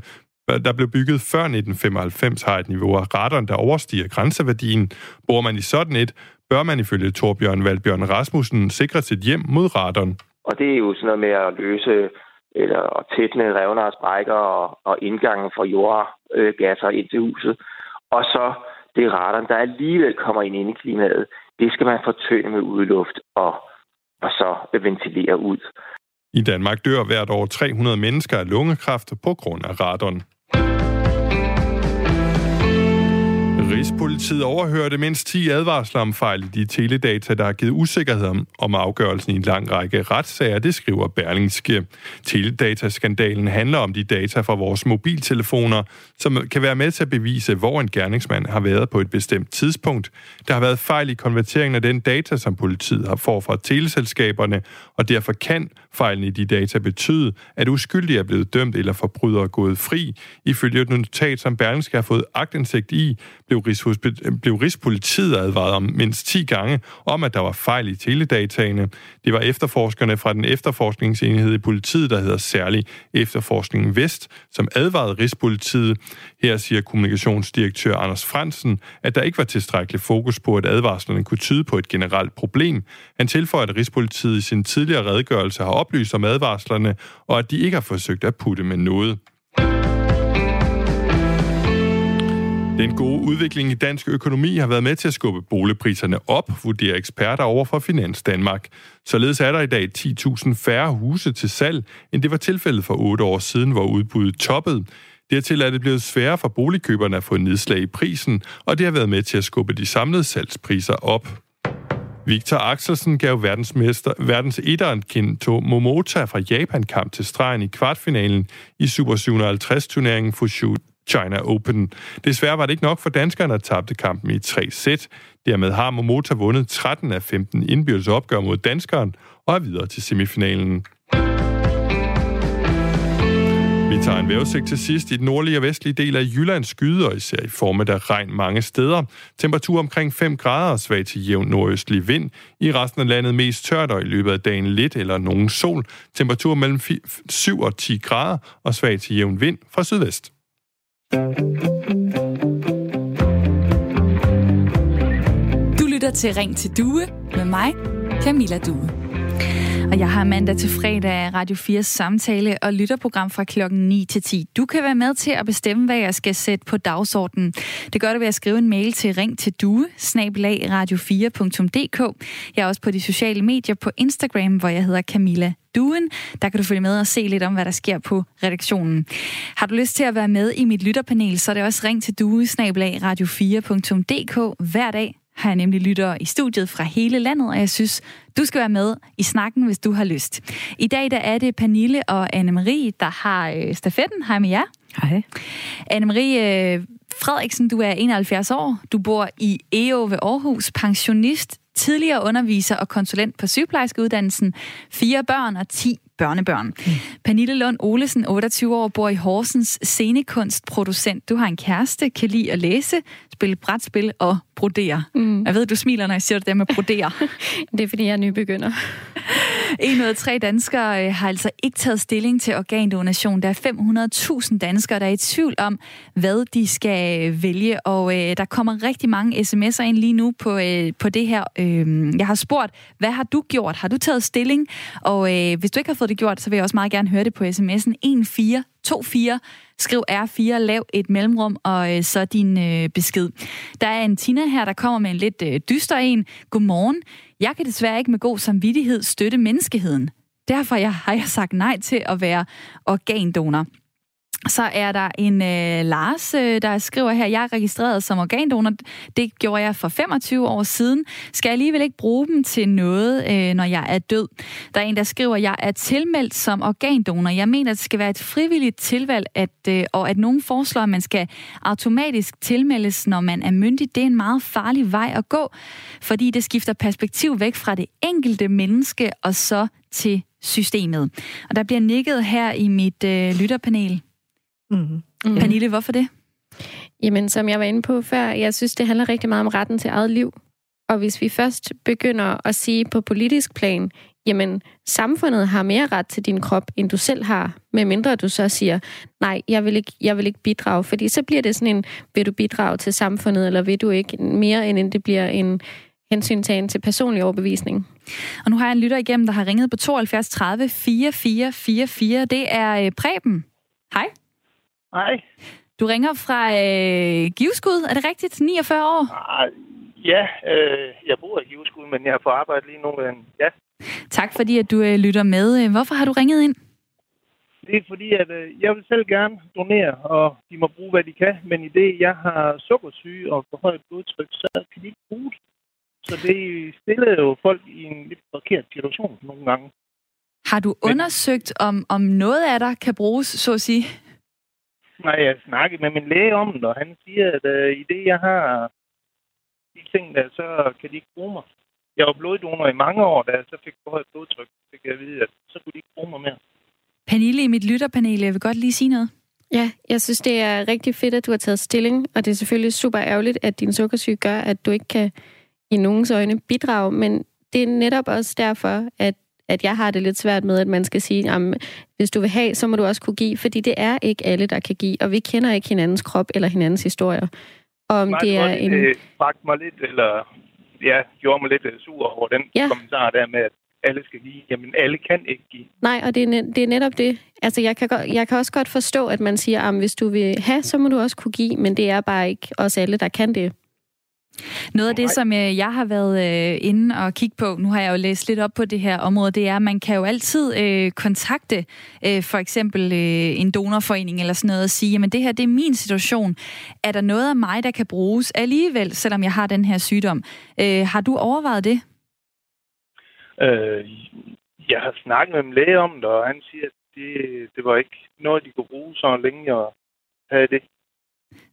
der blev bygget før 1995, har et niveau af radon, der overstiger grænseværdien. Bor man i sådan et, bør man ifølge Torbjørn Valbjørn Rasmussen sikre sit hjem mod radon. Og det er jo sådan noget med at løse eller og tætne revner og sprækker og, og indgangen for jordgasser ind til huset. Og så det radon, der alligevel kommer ind i klimaet, det skal man fortøne med udluft og, og så ventilere ud. I Danmark dør hvert år 300 mennesker af lungekræft på grund af radon. Rigspolitiet overhørte mindst 10 advarsler om fejl i de teledata, der har givet usikkerhed om, om afgørelsen i en lang række retssager, det skriver Berlingske. Teledataskandalen handler om de data fra vores mobiltelefoner, som kan være med til at bevise, hvor en gerningsmand har været på et bestemt tidspunkt. Der har været fejl i konverteringen af den data, som politiet har fået fra teleselskaberne, og derfor kan fejlen i de data betyde, at uskyldige er blevet dømt eller forbrydere gået fri. Ifølge et notat, som Berlingske har fået agtindsigt i, blev, Øh, blev Rigspolitiet advaret om mindst 10 gange om, at der var fejl i teledataene. Det var efterforskerne fra den efterforskningsenhed i politiet, der hedder særlig Efterforskning Vest, som advarede Rigspolitiet. Her siger kommunikationsdirektør Anders Fransen, at der ikke var tilstrækkelig fokus på, at advarslerne kunne tyde på et generelt problem. Han tilføjer, at Rigspolitiet i sin tidligere redegørelse har oplyst om advarslerne, og at de ikke har forsøgt at putte med noget. Den gode udvikling i dansk økonomi har været med til at skubbe boligpriserne op, vurderer eksperter over for Finans Danmark. Således er der i dag 10.000 færre huse til salg, end det var tilfældet for otte år siden, hvor udbuddet toppede. Dertil er det blevet sværere for boligkøberne at få nedslag i prisen, og det har været med til at skubbe de samlede salgspriser op. Victor Axelsen gav verdensmester, verdens etteren Kento Momota fra Japan kamp til stregen i kvartfinalen i Super 750-turneringen Fushu China Open. Desværre var det ikke nok for danskerne at tabte kampen i tre sæt. Dermed har Momota vundet 13 af 15 indbyrdes opgør mod danskeren og er videre til semifinalen. Vi tager en vejrudsigt til sidst. I den nordlige og vestlige del af Jylland skyder, især i form af regn mange steder. Temperatur omkring 5 grader og svag til jævn nordøstlig vind. I resten af landet mest tørt og i løbet af dagen lidt eller nogen sol. Temperatur mellem 7 og 10 grader og svag til jævn vind fra sydvest. Du lytter til Ring til Due med mig, Camilla Due. Og jeg har mandag til fredag Radio 4 samtale og lytterprogram fra klokken 9 til 10. Du kan være med til at bestemme, hvad jeg skal sætte på dagsordenen. Det gør du ved at skrive en mail til ring til due, radio4.dk. Jeg er også på de sociale medier på Instagram, hvor jeg hedder Camilla Duen. Der kan du følge med og se lidt om, hvad der sker på redaktionen. Har du lyst til at være med i mit lytterpanel, så er det også ring til due, radio4.dk hver dag har jeg nemlig lyttere i studiet fra hele landet, og jeg synes, du skal være med i snakken, hvis du har lyst. I dag der er det Pernille og Anne-Marie, der har øh, stafetten. Hej med jer. Hej. Anne-Marie, øh, Frederiksen, du er 71 år. Du bor i EO ved Aarhus, pensionist, tidligere underviser og konsulent på sygeplejerskeuddannelsen, fire børn og 10 børnebørn. Mm. Pernille Lund Olesen, 28 år, bor i Horsens scenekunstproducent. Du har en kæreste, kan lide at læse, spille brætspil og brodere. Mm. Jeg ved, du smiler, når jeg siger det der med brodere. [laughs] det er, fordi jeg er nybegynder. [laughs] En ud af tre danskere øh, har altså ikke taget stilling til organdonation. Der er 500.000 danskere, der er i tvivl om, hvad de skal vælge. Og øh, der kommer rigtig mange sms'er ind lige nu på, øh, på det her. Øh, jeg har spurgt, hvad har du gjort? Har du taget stilling? Og øh, hvis du ikke har fået det gjort, så vil jeg også meget gerne høre det på sms'en 1424. Skriv R4, lav et mellemrum, og øh, så din øh, besked. Der er en Tina her, der kommer med en lidt øh, dyster en. Godmorgen. Jeg kan desværre ikke med god samvittighed støtte menneskeheden. Derfor jeg, har jeg sagt nej til at være organdonor. Så er der en øh, Lars, øh, der skriver her, jeg er registreret som organdonor. Det gjorde jeg for 25 år siden. Skal jeg alligevel ikke bruge dem til noget, øh, når jeg er død? Der er en, der skriver, jeg er tilmeldt som organdonor. Jeg mener, det skal være et frivilligt tilvalg, at, øh, og at nogen foreslår, at man skal automatisk tilmeldes, når man er myndig. Det er en meget farlig vej at gå, fordi det skifter perspektiv væk fra det enkelte menneske og så til systemet. Og der bliver nikket her i mit øh, lytterpanel. Mm. Mm. Pernille, hvorfor det? Jamen, som jeg var inde på før, jeg synes, det handler rigtig meget om retten til eget liv. Og hvis vi først begynder at sige på politisk plan, jamen, samfundet har mere ret til din krop, end du selv har, medmindre du så siger, nej, jeg vil ikke, jeg vil ikke bidrage. Fordi så bliver det sådan en, vil du bidrage til samfundet, eller vil du ikke mere, end det bliver en hensyntagen til personlig overbevisning. Og nu har jeg en lytter igennem, der har ringet på 72 30 4444. Det er øh, Preben. Hej. Hej. Du ringer fra øh, Giveskud, er det rigtigt? 49 år? Ah, ja, øh, jeg bor i Giveskud, men jeg har på arbejde lige nu. Men ja. Tak fordi, at du øh, lytter med. Hvorfor har du ringet ind? Det er fordi, at øh, jeg vil selv gerne donere, og de må bruge, hvad de kan. Men i det, jeg har sukkersyge og forhøjet blodtryk, så kan de ikke bruge det. Så det stiller jo folk i en lidt forkert situation nogle gange. Har du undersøgt, om, om noget af dig kan bruges, så at sige? Nej, jeg snakkede med min læge om det, og han siger, at uh, i det, jeg har de ting der, så kan de ikke bruge mig. Jeg var bloddonor i mange år, da jeg så fik forhøjet blodtryk, fik jeg at vide, at så kunne de ikke bruge mig mere. Pernille i mit lytterpanel, jeg vil godt lige sige noget. Ja, jeg synes, det er rigtig fedt, at du har taget stilling, og det er selvfølgelig super ærgerligt, at din sukkersyge gør, at du ikke kan i nogens øjne bidrage, men det er netop også derfor, at at jeg har det lidt svært med, at man skal sige, at hvis du vil have, så må du også kunne give, fordi det er ikke alle, der kan give, og vi kender ikke hinandens krop eller hinandens historier. Om det er en... Det mig lidt, eller ja, gjorde mig lidt øh, sur over den ja. kommentar der med, at alle skal give. Jamen, alle kan ikke give. Nej, og det er, det er netop det. Altså, jeg kan, jeg kan også godt forstå, at man siger, at hvis du vil have, så må du også kunne give, men det er bare ikke os alle, der kan det. Noget af det, som øh, jeg har været øh, inde og kigge på, nu har jeg jo læst lidt op på det her område, det er, at man kan jo altid øh, kontakte øh, for eksempel øh, en donorforening eller sådan noget og sige, jamen det her, det er min situation. Er der noget af mig, der kan bruges alligevel, selvom jeg har den her sygdom? Øh, har du overvejet det? Øh, jeg har snakket med en læge om det, og han siger, at det, det var ikke noget, de kunne bruge, så længe jeg havde det.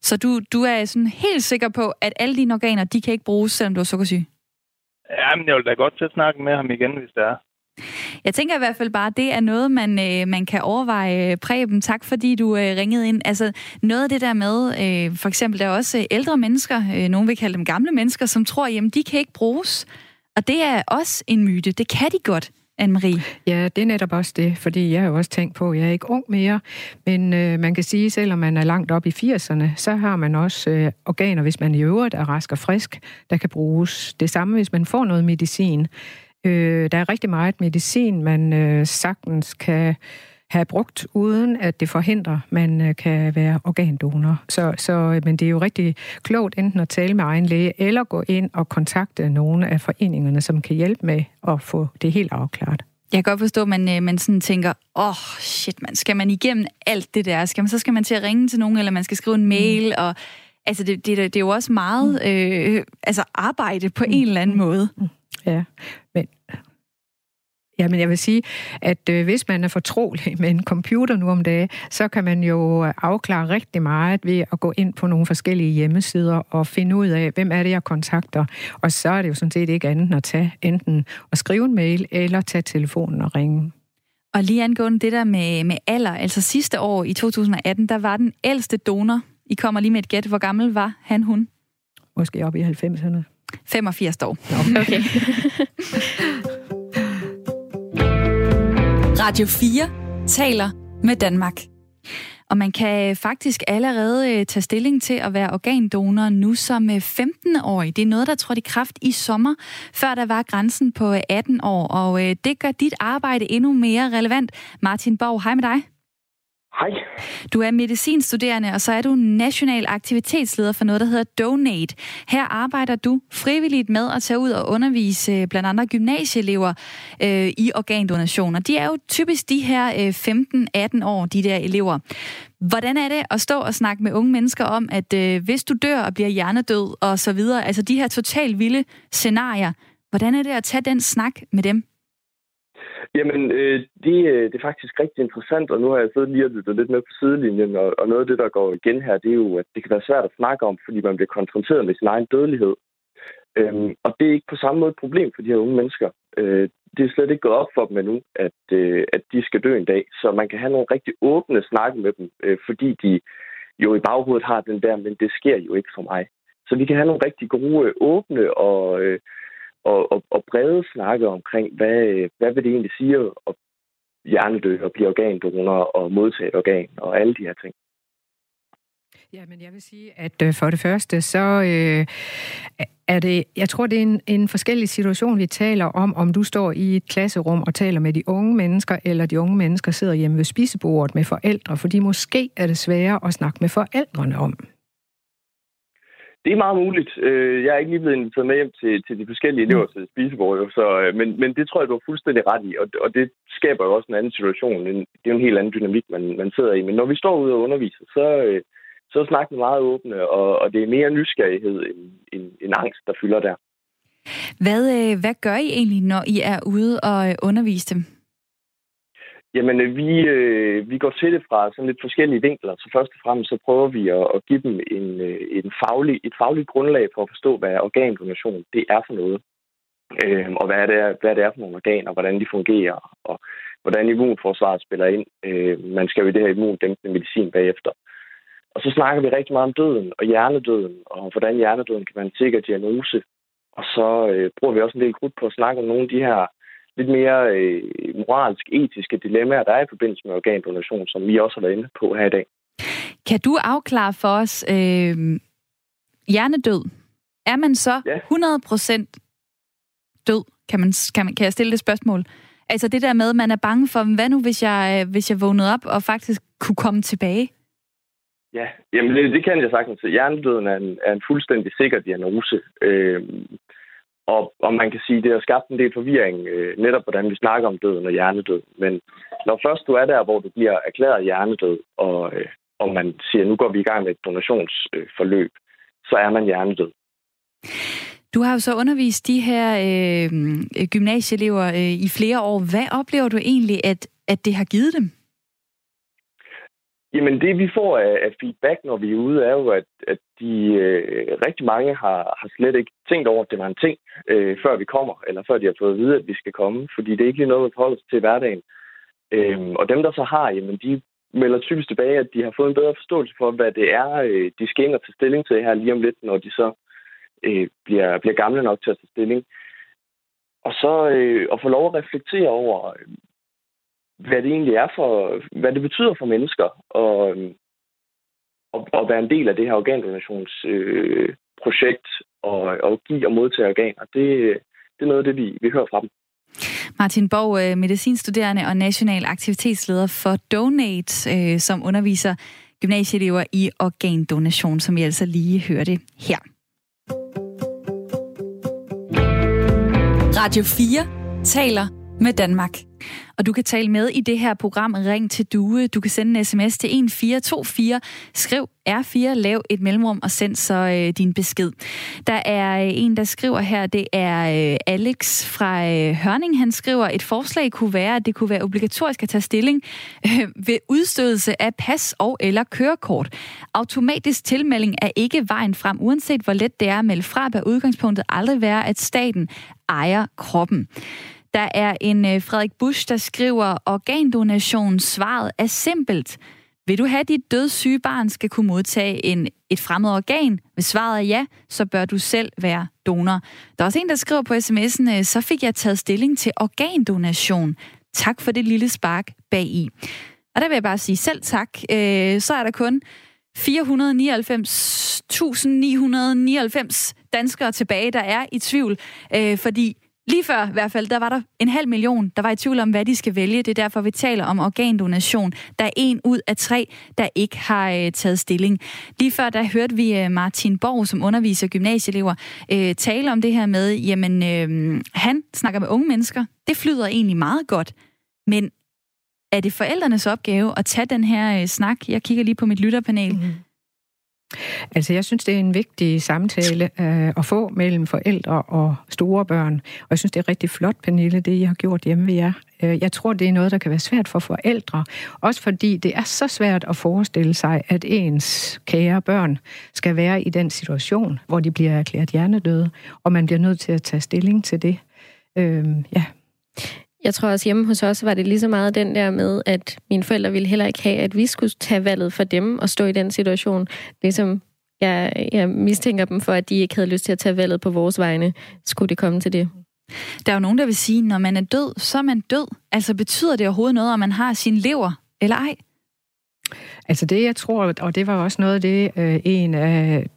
Så du, du er sådan helt sikker på, at alle dine organer, de kan ikke bruges, selvom du er sukkersyg? Ja, men jeg vil da godt til at snakke med ham igen, hvis det er. Jeg tænker i hvert fald bare, at det er noget, man, øh, man kan overveje. Øh, Preben, tak fordi du øh, ringede ind. Altså noget af det der med, øh, for eksempel der er også ældre mennesker, øh, nogen vil kalde dem gamle mennesker, som tror, jamen de kan ikke bruges. Og det er også en myte. Det kan de godt. Anne-Marie? Ja, det er netop også det, fordi jeg har jo også tænkt på, at jeg er ikke ung mere, men øh, man kan sige, selvom man er langt op i 80'erne, så har man også øh, organer, hvis man i øvrigt er rask og frisk, der kan bruges. Det samme, hvis man får noget medicin. Øh, der er rigtig meget medicin, man øh, sagtens kan have brugt, uden at det forhindrer, at man øh, kan være organdonor. Så, så, men det er jo rigtig klogt enten at tale med egen læge, eller gå ind og kontakte nogle af foreningerne, som kan hjælpe med at få det helt afklaret. Jeg kan godt forstå, at man, øh, man sådan tænker, åh, oh, shit, man, skal man igennem alt det der? Skal man, så skal man til at ringe til nogen, eller man skal skrive en mail, mm. og altså, det, det, det er jo også meget mm. øh, altså arbejde på mm. en eller anden måde. Ja, men Ja, men jeg vil sige, at øh, hvis man er fortrolig med en computer nu om dagen, så kan man jo afklare rigtig meget ved at gå ind på nogle forskellige hjemmesider og finde ud af, hvem er det, jeg kontakter. Og så er det jo sådan set ikke andet end at tage enten at skrive en mail eller tage telefonen og ringe. Og lige angående det der med, med alder, altså sidste år i 2018, der var den ældste donor. I kommer lige med et gæt. Hvor gammel var han, hun? Måske op i 90'erne. 85 år. Okay. [laughs] Radio 4 taler med Danmark. Og man kan øh, faktisk allerede øh, tage stilling til at være organdonor nu som øh, 15-årig. Det er noget, der trådte i kraft i sommer, før der var grænsen på 18 år. Og det gør dit arbejde endnu mere relevant. Martin Borg, hej med dig. Hej. Du er medicinstuderende, og så er du national aktivitetsleder for noget, der hedder Donate. Her arbejder du frivilligt med at tage ud og undervise øh, blandt andre gymnasieelever øh, i organdonationer. De er jo typisk de her øh, 15-18 år, de der elever. Hvordan er det at stå og snakke med unge mennesker om, at øh, hvis du dør og bliver hjernedød og så videre, altså de her totalt vilde scenarier, hvordan er det at tage den snak med dem? Jamen, øh, det, øh, det er faktisk rigtig interessant, og nu har jeg siddet lige og lyttet lidt med på sidelinjen, og, og noget af det, der går igen her, det er jo, at det kan være svært at snakke om, fordi man bliver konfronteret med sin egen dødelighed. Øhm, og det er ikke på samme måde et problem for de her unge mennesker. Øh, det er slet ikke gået op for dem endnu, at, øh, at de skal dø en dag. Så man kan have nogle rigtig åbne snakke med dem, øh, fordi de jo i baghovedet har den der, men det sker jo ikke for mig. Så vi kan have nogle rigtig gode, åbne og, øh, og, og, og brede snakke omkring, hvad, hvad vil det egentlig sige at hjernedø og blive organdonor og modtage et organ og alle de her ting. Ja, men jeg vil sige, at øh, for det første, så øh, er det, jeg tror, det er en, en forskellig situation, vi taler om, om du står i et klasserum og taler med de unge mennesker, eller de unge mennesker sidder hjemme ved spisebordet med forældre, fordi måske er det sværere at snakke med forældrene om. Det er meget muligt. Øh, jeg er ikke lige blevet inviteret med hjem til, til de forskellige elever til spisebord, så, øh, men, men det tror jeg, du har fuldstændig ret i, og, og det skaber jo også en anden situation. Det er jo en helt anden dynamik, man, man sidder i. Men når vi står ude og underviser, så, øh, så snakker vi meget åbne, og, og det er mere nysgerrighed end, end, end angst, der fylder der. Hvad, hvad gør I egentlig, når I er ude og undervise dem? Jamen, øh, vi, øh, vi går til det fra sådan lidt forskellige vinkler. Så først og fremmest så prøver vi at, at give dem en, øh, en faglig, et fagligt grundlag for at forstå, hvad organdonation det er for noget. Øh, og hvad det, er, hvad det er for nogle organer, hvordan de fungerer, og hvordan immunforsvaret spiller ind. Øh, man skal jo det her immundæmpende medicin bagefter. Og så snakker vi rigtig meget om døden og hjernedøden, og hvordan hjernedøden kan være en sikker diagnose. Og så øh, bruger vi også en del krudt på at snakke om nogle af de her lidt mere øh, moralsk, etiske dilemmaer, der er i forbindelse med organdonation, som vi også har været inde på her i dag. Kan du afklare for os øh, hjernedød? Er man så ja. 100% død? Kan, man, kan, man, kan jeg stille det spørgsmål? Altså det der med, at man er bange for, hvad nu, hvis jeg, øh, hvis jeg vågnede op og faktisk kunne komme tilbage? Ja, jamen det, det kan jeg sagtens. Hjernedøden er en, er en fuldstændig sikker diagnose. Øh, og, og man kan sige, at det har skabt en del forvirring, øh, netop hvordan vi snakker om døden og hjernedød. Men når først du er der, hvor du bliver erklæret hjernedød, og, øh, og man siger, nu går vi i gang med et donationsforløb, øh, så er man hjernedød. Du har jo så undervist de her øh, gymnasieelever øh, i flere år. Hvad oplever du egentlig, at, at det har givet dem? Jamen det vi får af, af feedback, når vi er ude, er jo, at, at de øh, rigtig mange har, har slet ikke tænkt over, at det var en ting, øh, før vi kommer, eller før de har fået at vide, at vi skal komme, fordi det er ikke noget, at forholde sig til hverdagen. Øh, og dem, der så har, jamen de melder typisk tilbage, at de har fået en bedre forståelse for, hvad det er, øh, de skal ind og tage stilling til her lige om lidt, når de så øh, bliver, bliver gamle nok til at tage stilling. Og så øh, at få lov at reflektere over, hvad det egentlig er for, hvad det betyder for mennesker, og, og, og være en del af det her organdonationsprojekt, øh, og, og give og modtage organer. Det, det er noget af det, vi, vi hører fra dem. Martin Borg, øh, medicinstuderende og national aktivitetsleder for Donate, øh, som underviser gymnasieelever i organdonation, som vi altså lige hørte her. Radio 4 taler med Danmark. Og du kan tale med i det her program Ring til Due. Du kan sende en sms til 1424. Skriv R4, lav et mellemrum og send så øh, din besked. Der er øh, en, der skriver her, det er øh, Alex fra øh, Hørning. Han skriver, et forslag kunne være, at det kunne være obligatorisk at tage stilling øh, ved udstødelse af pas og eller kørekort. Automatisk tilmelding er ikke vejen frem, uanset hvor let det er at melde fra, bør udgangspunktet aldrig være, at staten ejer kroppen. Der er en øh, Frederik Busch, der skriver, organdonation svaret er simpelt. Vil du have, at dit dødssyge barn skal kunne modtage en, et fremmed organ? Hvis svaret er ja, så bør du selv være donor. Der er også en, der skriver på sms'en, øh, så fik jeg taget stilling til organdonation. Tak for det lille spark bag i. Og der vil jeg bare sige selv tak. Øh, så er der kun 499.999 danskere tilbage, der er i tvivl, øh, fordi Lige før i hvert fald, der var der en halv million, der var i tvivl om, hvad de skal vælge. Det er derfor, vi taler om organdonation. Der er en ud af tre, der ikke har øh, taget stilling. Lige før, der hørte vi øh, Martin Borg, som underviser gymnasieelever, øh, tale om det her med, jamen, øh, han snakker med unge mennesker. Det flyder egentlig meget godt. Men er det forældrenes opgave at tage den her øh, snak? Jeg kigger lige på mit lytterpanel. Mm-hmm. Altså, jeg synes, det er en vigtig samtale øh, at få mellem forældre og store børn. Og jeg synes, det er rigtig flot, Pernille, det I har gjort hjemme ved jer. Øh, jeg tror, det er noget, der kan være svært for forældre. Også fordi det er så svært at forestille sig, at ens kære børn skal være i den situation, hvor de bliver erklæret hjernedøde, og man bliver nødt til at tage stilling til det. Øh, ja. Jeg tror også hjemme hos os var det lige så meget den der med, at mine forældre ville heller ikke have, at vi skulle tage valget for dem og stå i den situation. Ligesom jeg, jeg mistænker dem for, at de ikke havde lyst til at tage valget på vores vegne, skulle det komme til det. Der er jo nogen, der vil sige, at når man er død, så er man død. Altså betyder det overhovedet noget, om man har sin lever eller ej? Altså det, jeg tror, og det var også noget af det, øh, en af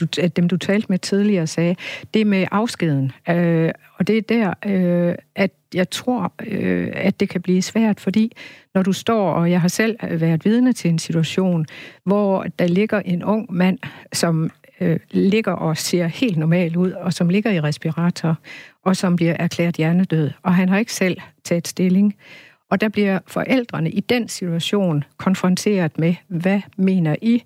du, dem, du talte med tidligere, sagde, det med afskeden. Øh, og det er der, øh, at jeg tror, øh, at det kan blive svært, fordi når du står, og jeg har selv øh, været vidne til en situation, hvor der ligger en ung mand, som øh, ligger og ser helt normal ud, og som ligger i respirator, og som bliver erklæret hjernedød, og han har ikke selv taget stilling. Og der bliver forældrene i den situation konfronteret med, hvad mener I?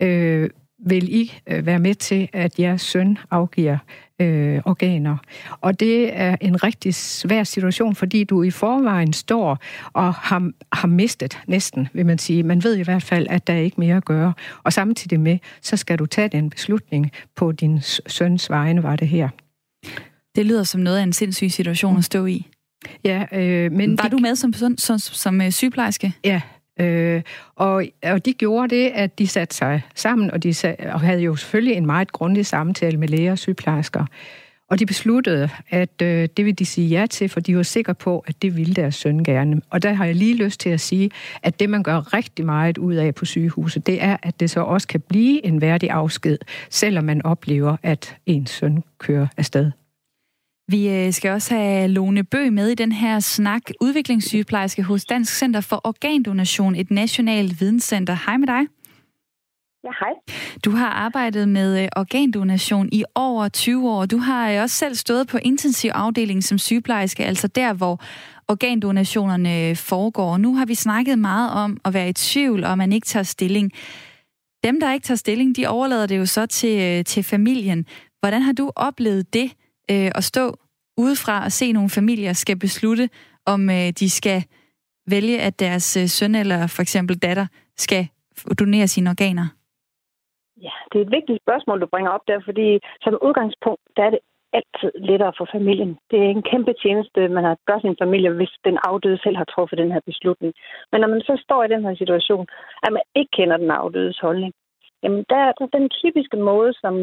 Øh, vil I øh, være med til, at jeres søn afgiver øh, organer. Og det er en rigtig svær situation, fordi du i forvejen står og har, har mistet næsten, vil man sige. Man ved i hvert fald, at der er ikke mere at gøre. Og samtidig med, så skal du tage den beslutning på din søns vegne, var det her. Det lyder som noget af en sindssyg situation at stå i. Ja, øh, men... Var de... du med som, som, som, som øh, sygeplejerske? Ja, Øh, og, og de gjorde det, at de satte sig sammen, og de sat, og havde jo selvfølgelig en meget grundig samtale med læger og sygeplejersker. Og de besluttede, at øh, det ville de sige ja til, for de var sikre på, at det ville deres søn gerne. Og der har jeg lige lyst til at sige, at det, man gør rigtig meget ud af på sygehuset, det er, at det så også kan blive en værdig afsked, selvom man oplever, at ens søn kører afsted. Vi øh, skal også have Lone Bø med i den her snak, udviklingssygeplejerske hos Dansk Center for Organdonation, et nationalt videnscenter. Hej med dig. Ja, hej. Du har arbejdet med øh, organdonation i over 20 år. Du har øh, også selv stået på intensiv afdeling som sygeplejerske, altså der, hvor organdonationerne foregår. Nu har vi snakket meget om at være i tvivl, og man ikke tager stilling. Dem, der ikke tager stilling, de overlader det jo så til, til familien. Hvordan har du oplevet det, øh, at stå udefra og se nogle familier skal beslutte, om øh, de skal vælge, at deres øh, søn eller for eksempel datter skal donere sine organer? Ja, det er et vigtigt spørgsmål, du bringer op der, fordi som udgangspunkt, der er det altid lettere for familien. Det er en kæmpe tjeneste, man har gør sin familie, hvis den afdøde selv har truffet den her beslutning. Men når man så står i den her situation, at man ikke kender den afdødes holdning, jamen der er den typiske måde, som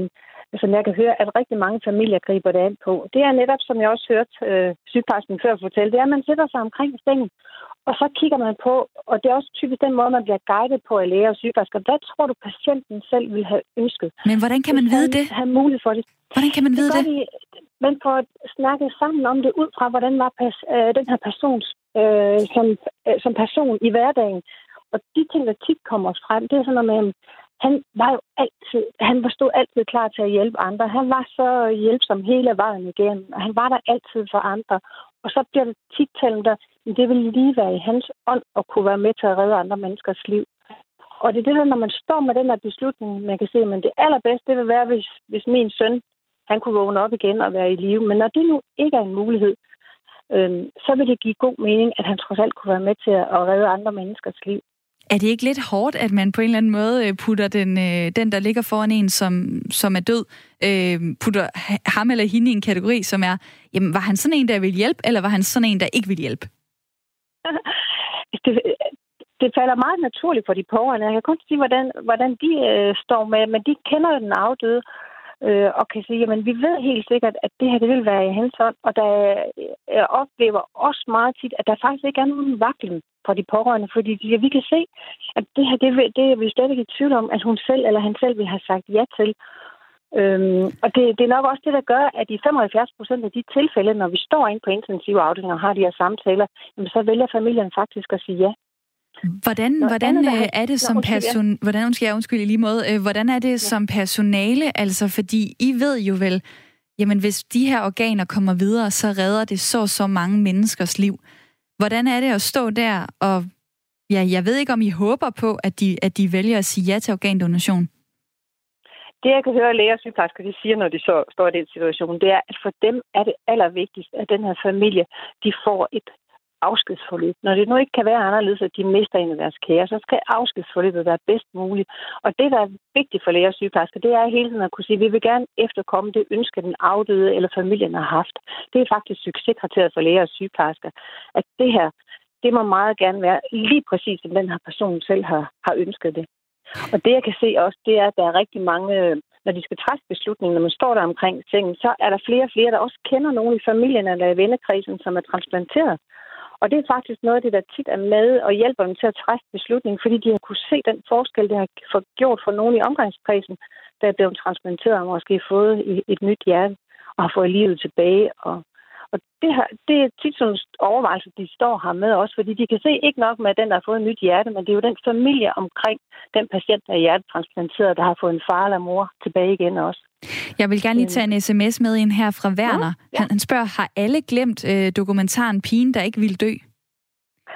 som jeg kan høre, at rigtig mange familier griber det an på. Det er netop, som jeg også hørte øh, sygeplejersken før fortælle, det er, at man sætter sig omkring sengen, og så kigger man på, og det er også typisk den måde, man bliver guidet på af læger og sygeplejersker. Hvad tror du, patienten selv vil have ønsket? Men hvordan kan man vide det? Have mulighed for det. Hvordan kan man vide det? det? De, man får snakket sammen om det ud fra, hvordan var pas, øh, den her persons øh, som, øh, som person i hverdagen. Og de ting, der tit kommer frem, det er sådan noget med, han var jo altid, han stod altid klar til at hjælpe andre. Han var så hjælpsom hele vejen igennem, og han var der altid for andre. Og så bliver det tit talt der, at det vil lige være i hans ånd at kunne være med til at redde andre menneskers liv. Og det er det der, når man står med den her beslutning, man kan se, men det allerbedste, det vil være, hvis, hvis min søn, han kunne vågne op igen og være i live. Men når det nu ikke er en mulighed, øh, så vil det give god mening, at han trods alt kunne være med til at redde andre menneskers liv. Er det ikke lidt hårdt, at man på en eller anden måde øh, putter den, øh, den der ligger foran en, som, som er død, øh, putter ham eller hende i en kategori, som er, jamen var han sådan en, der vil hjælpe, eller var han sådan en, der ikke vil hjælpe? [laughs] det, det falder meget naturligt for de pårørende. Jeg kan kun sige, hvordan, hvordan de øh, står med, men de kender den afdøde, øh, og kan sige, jamen vi ved helt sikkert, at det her det vil være i hans hånd, og der jeg oplever også meget tit, at der faktisk ikke er nogen vaklen fra de pårørende, fordi de, vi kan se, at det her, det, det er vi slet ikke i tvivl om, at hun selv eller han selv vil have sagt ja til. Øhm, og det, det er nok også det, der gør, at i 75 procent af de tilfælde, når vi står ind på intensive afdelinger og har de her samtaler, jamen, så vælger familien faktisk at sige ja. Hvordan, Nå, hvordan andet, er det som person... Hvordan, skal jeg undskylde i lige måde. Øh, hvordan er det ja. som personale? Altså, fordi I ved jo vel, jamen hvis de her organer kommer videre, så redder det så så mange menneskers liv. Hvordan er det at stå der og... Ja, jeg ved ikke, om I håber på, at de, at de vælger at sige ja til organdonation. Det, jeg kan høre læger og sygeplejersker, de siger, når de så står i den situation, det er, at for dem er det allervigtigste, at den her familie, de får et afskedsforløb. Når det nu ikke kan være anderledes, at de mister en af deres kære, så skal afskedsforløbet være bedst muligt. Og det, der er vigtigt for læger og sygeplejersker, det er hele tiden at kunne sige, at vi vil gerne efterkomme det ønske, den afdøde eller familien har haft. Det er faktisk succeskriteriet for læger og sygeplejersker, at det her, det må meget gerne være lige præcis, som den her person selv har, har ønsket det. Og det, jeg kan se også, det er, at der er rigtig mange, når de skal træffe beslutningen, når man står der omkring sengen, så er der flere og flere, der også kender nogen i familien eller i vennekredsen, som er transplanteret. Og det er faktisk noget af det, der tit er med og hjælper dem til at træffe beslutningen, fordi de har kunne se den forskel, det har gjort for nogen i omgangskredsen, der er blevet transplanteret og måske fået et nyt hjerte og har fået livet tilbage. Og, og det, her, det er tit sådan overvejelse, de står her med også, fordi de kan se ikke nok med den, der har fået et nyt hjerte, men det er jo den familie omkring den patient, der er hjertetransplanteret, der har fået en far eller mor tilbage igen også. Jeg vil gerne lige tage en sms med ind her fra Werner. Ja, ja. Han, han spørger, har alle glemt øh, dokumentaren Pigen, der ikke ville dø?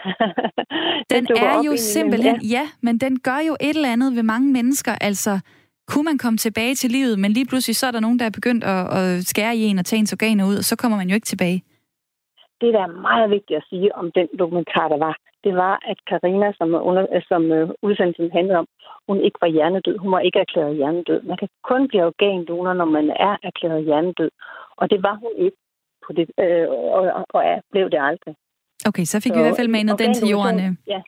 [laughs] den, den er jo simpelthen, ja. ja, men den gør jo et eller andet ved mange mennesker. Altså, kunne man komme tilbage til livet, men lige pludselig så er der nogen, der er begyndt at, at skære i en og tage ens organer ud, og så kommer man jo ikke tilbage. Det, der er meget vigtigt at sige om den dokumentar, der var, det var, at Karina, som, under, som øh, udsendelsen handlede om, hun ikke var hjernedød. Hun var ikke erklæret hjernedød. Man kan kun blive organdonor, når man er erklæret hjernedød. Og det var hun ikke, på det, øh, og, og og blev det aldrig. Okay, så fik så, vi i hvert fald manet den til jorden. Øh. Ja.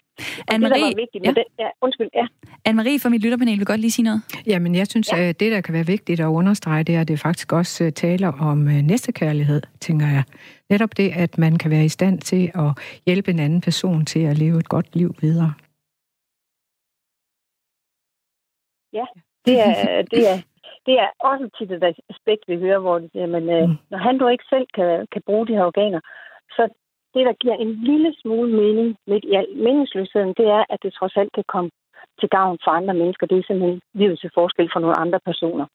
Anne-Marie, vigtigt ja. ja, undskyld, ja. Anne-Marie fra mit lytterpanel vil godt lige sige noget. Jamen, jeg synes, ja. at det, der kan være vigtigt at understrege, det er, at det faktisk også øh, taler om øh, næstekærlighed, tænker jeg. Netop det, at man kan være i stand til at hjælpe en anden person til at leve et godt liv videre. Ja, det er, det er, det er også tit et aspekt, vi hører, hvor det siger, men mm. når han du ikke selv kan, kan bruge de her organer, det, der giver en lille smule mening midt i al meningsløsheden, det er, at det trods alt kan komme til gavn for andre mennesker. Det er simpelthen livet til forskel for nogle andre personer.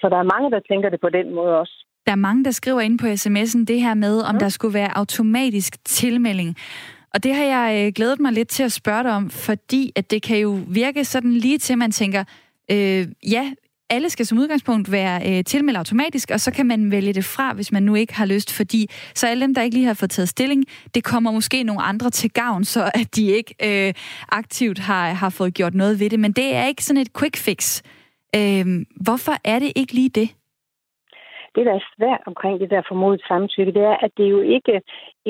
Så der er mange, der tænker det på den måde også. Der er mange, der skriver ind på sms'en det her med, om ja. der skulle være automatisk tilmelding. Og det har jeg øh, glædet mig lidt til at spørge dig om, fordi at det kan jo virke sådan lige til, man tænker, øh, ja, alle skal som udgangspunkt være øh, tilmeldt automatisk, og så kan man vælge det fra, hvis man nu ikke har lyst, fordi så alle dem, der ikke lige har fået taget stilling, det kommer måske nogle andre til gavn, så at de ikke øh, aktivt har, har fået gjort noget ved det. Men det er ikke sådan et quick fix. Øh, hvorfor er det ikke lige det? Det, der er svært omkring det der formodet samtykke, det er, at det er jo ikke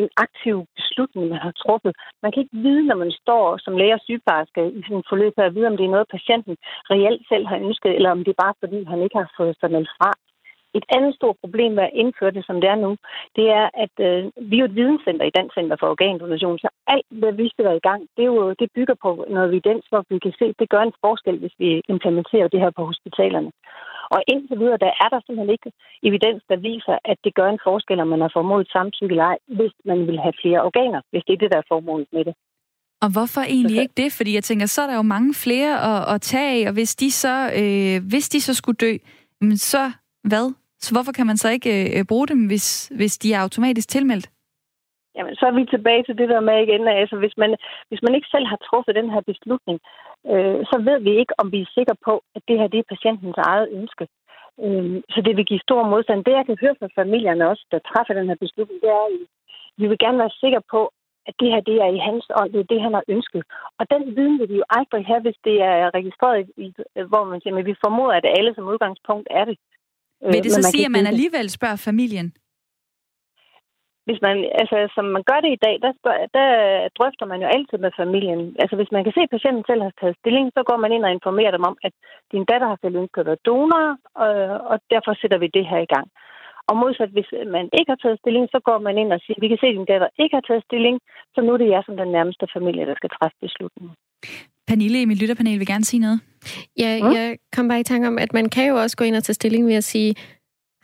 en aktiv beslutning, man har truffet. Man kan ikke vide, når man står som læger og sygeplejerske i sådan en forløb, at vide, om det er noget, patienten reelt selv har ønsket, eller om det er bare fordi, han ikke har fået sig meldt fra. Et andet stort problem med at indføre det, som det er nu, det er, at øh, vi er et videnscenter i Dansk Center for Organdonation, så alt, hvad vi skal være i gang, det, er jo, det bygger på noget evidens, hvor vi kan se, at det gør en forskel, hvis vi implementerer det her på hospitalerne. Og indtil videre, der er der simpelthen ikke evidens, der viser, at det gør en forskel, om man har formodet samtykke eller ej, hvis man vil have flere organer, hvis det er det, der er formålet med det. Og hvorfor egentlig ikke det? Fordi jeg tænker, så er der jo mange flere at, at tage af, og hvis de så, øh, hvis de så skulle dø, så hvad? Så hvorfor kan man så ikke øh, bruge dem, hvis, hvis de er automatisk tilmeldt? Jamen, så er vi tilbage til det der med igen. Altså, hvis man, hvis man ikke selv har truffet den her beslutning, øh, så ved vi ikke, om vi er sikre på, at det her det er patientens eget ønske. Øh, så det vil give stor modstand. Det, jeg kan høre fra familierne også, der træffer den her beslutning, det er, at vi vil gerne være sikre på, at det her det er i hans ånd, det er det, han har ønsket. Og den viden vil vi jo aldrig have, hvis det er registreret, i, hvor man siger, men vi formoder, at alle som udgangspunkt er det. Vil det så sige, at man alligevel spørger familien? Hvis man, altså, som man gør det i dag, der, der drøfter man jo altid med familien. Altså, hvis man kan se, at patienten selv har taget stilling, så går man ind og informerer dem om, at din datter har selv ønsket at være donor, og, og derfor sætter vi det her i gang. Og modsat, hvis man ikke har taget stilling, så går man ind og siger, vi kan se, at din datter ikke har taget stilling, så nu er det jer som den nærmeste familie, der skal træffe beslutningen. Pernille i mit lytterpanel vil gerne sige noget. Ja, jeg kom bare i tanke om, at man kan jo også gå ind og tage stilling ved at sige,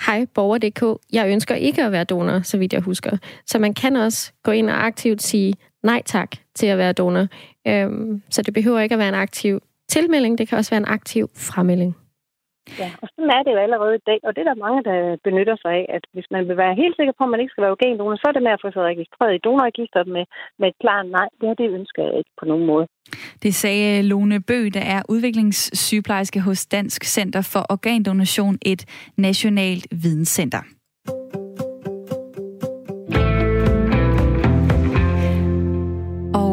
hej borger.dk, jeg ønsker ikke at være donor, så vidt jeg husker. Så man kan også gå ind og aktivt sige nej tak til at være donor. Øhm, så det behøver ikke at være en aktiv tilmelding, det kan også være en aktiv fremmelding. Ja, og sådan er det jo allerede i dag, og det er der mange, der benytter sig af, at hvis man vil være helt sikker på, at man ikke skal være organdonor, så er det med at få sig registreret i donorregisteret med, med et klart nej. Det her, det ønsker jeg ikke på nogen måde. Det sagde Lone Bø, der er udviklingssygeplejerske hos Dansk Center for Organdonation, et nationalt videnscenter.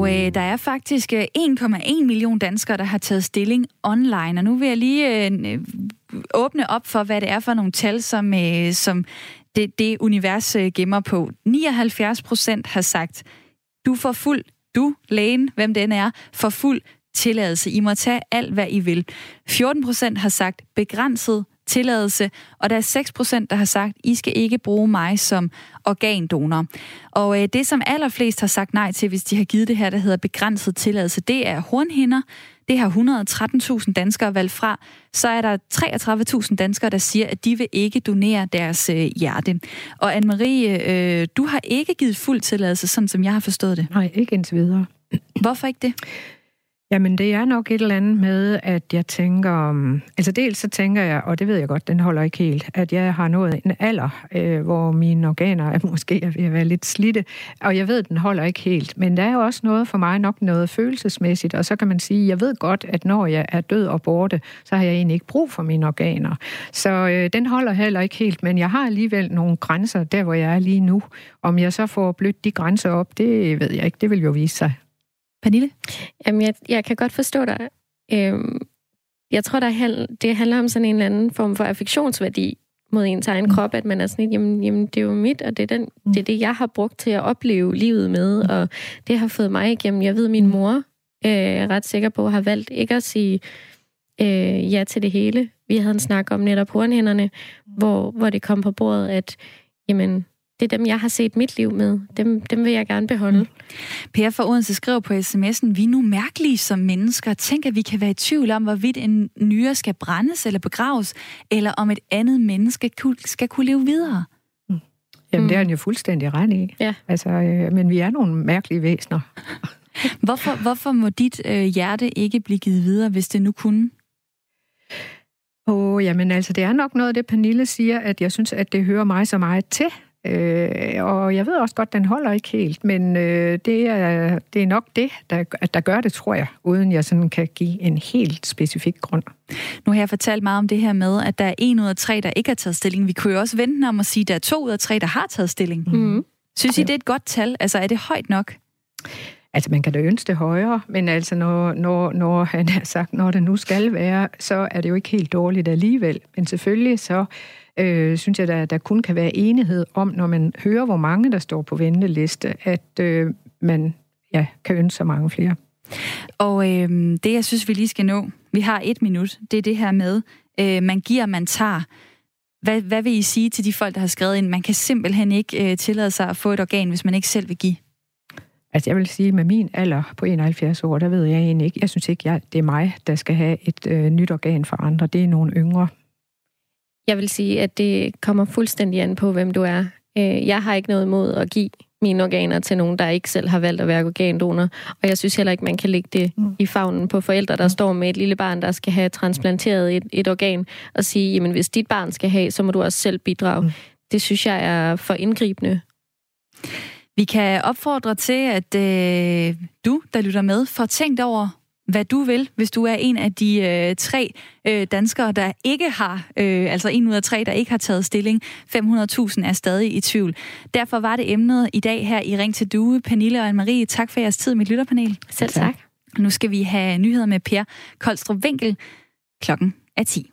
Øh, der er faktisk 1,1 øh, million danskere, der har taget stilling online. Og nu vil jeg lige øh, åbne op for, hvad det er for nogle tal, som, øh, som det, det univers øh, gemmer på. 79 procent har sagt, du får fuld, du, lægen, hvem den er, får fuld tilladelse. I må tage alt, hvad I vil. 14 procent har sagt begrænset tilladelse, og der er 6 procent, der har sagt, I skal ikke bruge mig som organdonor. Og øh, det, som allerflest har sagt nej til, hvis de har givet det her, der hedder begrænset tilladelse, det er hornhinder. Det har 113.000 danskere valgt fra. Så er der 33.000 danskere, der siger, at de vil ikke donere deres øh, hjerte. Og Anne-Marie, øh, du har ikke givet fuld tilladelse, sådan som jeg har forstået det. Nej, ikke indtil videre. Hvorfor ikke det? Jamen, det er nok et eller andet med, at jeg tænker... Mm, altså, dels så tænker jeg, og det ved jeg godt, den holder ikke helt, at jeg har nået en alder, øh, hvor mine organer er [laughs] måske er ved at være lidt slidte, og jeg ved, den holder ikke helt. Men der er jo også noget for mig, nok noget følelsesmæssigt, og så kan man sige, jeg ved godt, at når jeg er død og borte, så har jeg egentlig ikke brug for mine organer. Så øh, den holder heller ikke helt, men jeg har alligevel nogle grænser, der hvor jeg er lige nu. Om jeg så får blødt de grænser op, det ved jeg ikke. Det vil jo vise sig. Pernille? Jamen, jeg, jeg kan godt forstå dig. Øhm, jeg tror, der det handler om sådan en eller anden form for affektionsværdi mod ens egen mm. krop, at man er sådan jamen, jamen, det er jo mit, og det er, den, mm. det er det, jeg har brugt til at opleve livet med, mm. og det har fået mig igennem. Jeg ved, min mm. mor øh, er ret sikker på, har valgt ikke at sige øh, ja til det hele. Vi havde en snak om netop hornhænderne, mm. hvor, hvor det kom på bordet, at jamen, det er dem, jeg har set mit liv med. Dem, dem vil jeg gerne beholde. Mm. Per fra Odense skriver på sms'en, vi er nu mærkelige som mennesker. Tænk, at vi kan være i tvivl om, hvorvidt en nyre skal brændes eller begraves, eller om et andet menneske skal kunne leve videre. Mm. Jamen, mm. det er han jo fuldstændig ret i. Ja. Altså, øh, men vi er nogle mærkelige væsener. [laughs] hvorfor, hvorfor må dit øh, hjerte ikke blive givet videre, hvis det nu kunne? Åh, oh, jamen altså, det er nok noget af det, Pernille siger, at jeg synes, at det hører mig så meget til. Øh, og jeg ved også godt, den holder ikke helt, men øh, det, er, det er nok det, der, der gør det, tror jeg, uden jeg sådan kan give en helt specifik grund. Nu har jeg fortalt meget om det her med, at der er en ud af tre, der ikke har taget stilling. Vi kunne jo også vente om at sige, at der er to ud af tre, der har taget stilling. Mm. Synes I, det er et godt tal? Altså, er det højt nok? Altså, man kan da ønske det højere, men altså, når, når, når han har sagt, når det nu skal være, så er det jo ikke helt dårligt alligevel. Men selvfølgelig så øh, synes jeg, der, der kun kan være enighed om, når man hører, hvor mange der står på venteliste, at øh, man ja, kan ønske så mange flere. Og øh, det, jeg synes, vi lige skal nå, vi har et minut, det er det her med, øh, man giver, man tager. Hvad, hvad vil I sige til de folk, der har skrevet ind, man kan simpelthen ikke øh, tillade sig at få et organ, hvis man ikke selv vil give? Altså jeg vil sige, med min alder på 71 år, der ved jeg egentlig ikke, jeg synes ikke, jeg, det er mig, der skal have et øh, nyt organ for andre. Det er nogle yngre. Jeg vil sige, at det kommer fuldstændig an på, hvem du er. Øh, jeg har ikke noget imod at give mine organer til nogen, der ikke selv har valgt at være organdonor. Og jeg synes heller ikke, man kan lægge det mm. i favnen på forældre, der mm. står med et lille barn, der skal have transplanteret et, et organ, og sige, jamen hvis dit barn skal have, så må du også selv bidrage. Mm. Det synes jeg er for indgribende. Vi kan opfordre til, at øh, du, der lytter med, får tænkt over, hvad du vil, hvis du er en af de øh, tre øh, danskere, der ikke har, øh, altså en ud af tre, der ikke har taget stilling. 500.000 er stadig i tvivl. Derfor var det emnet i dag her i Ring til Due. Pernille og Anne-Marie, tak for jeres tid i mit lytterpanel. Selv tak. Nu skal vi have nyheder med Per Kolstrup Winkel. Klokken er 10.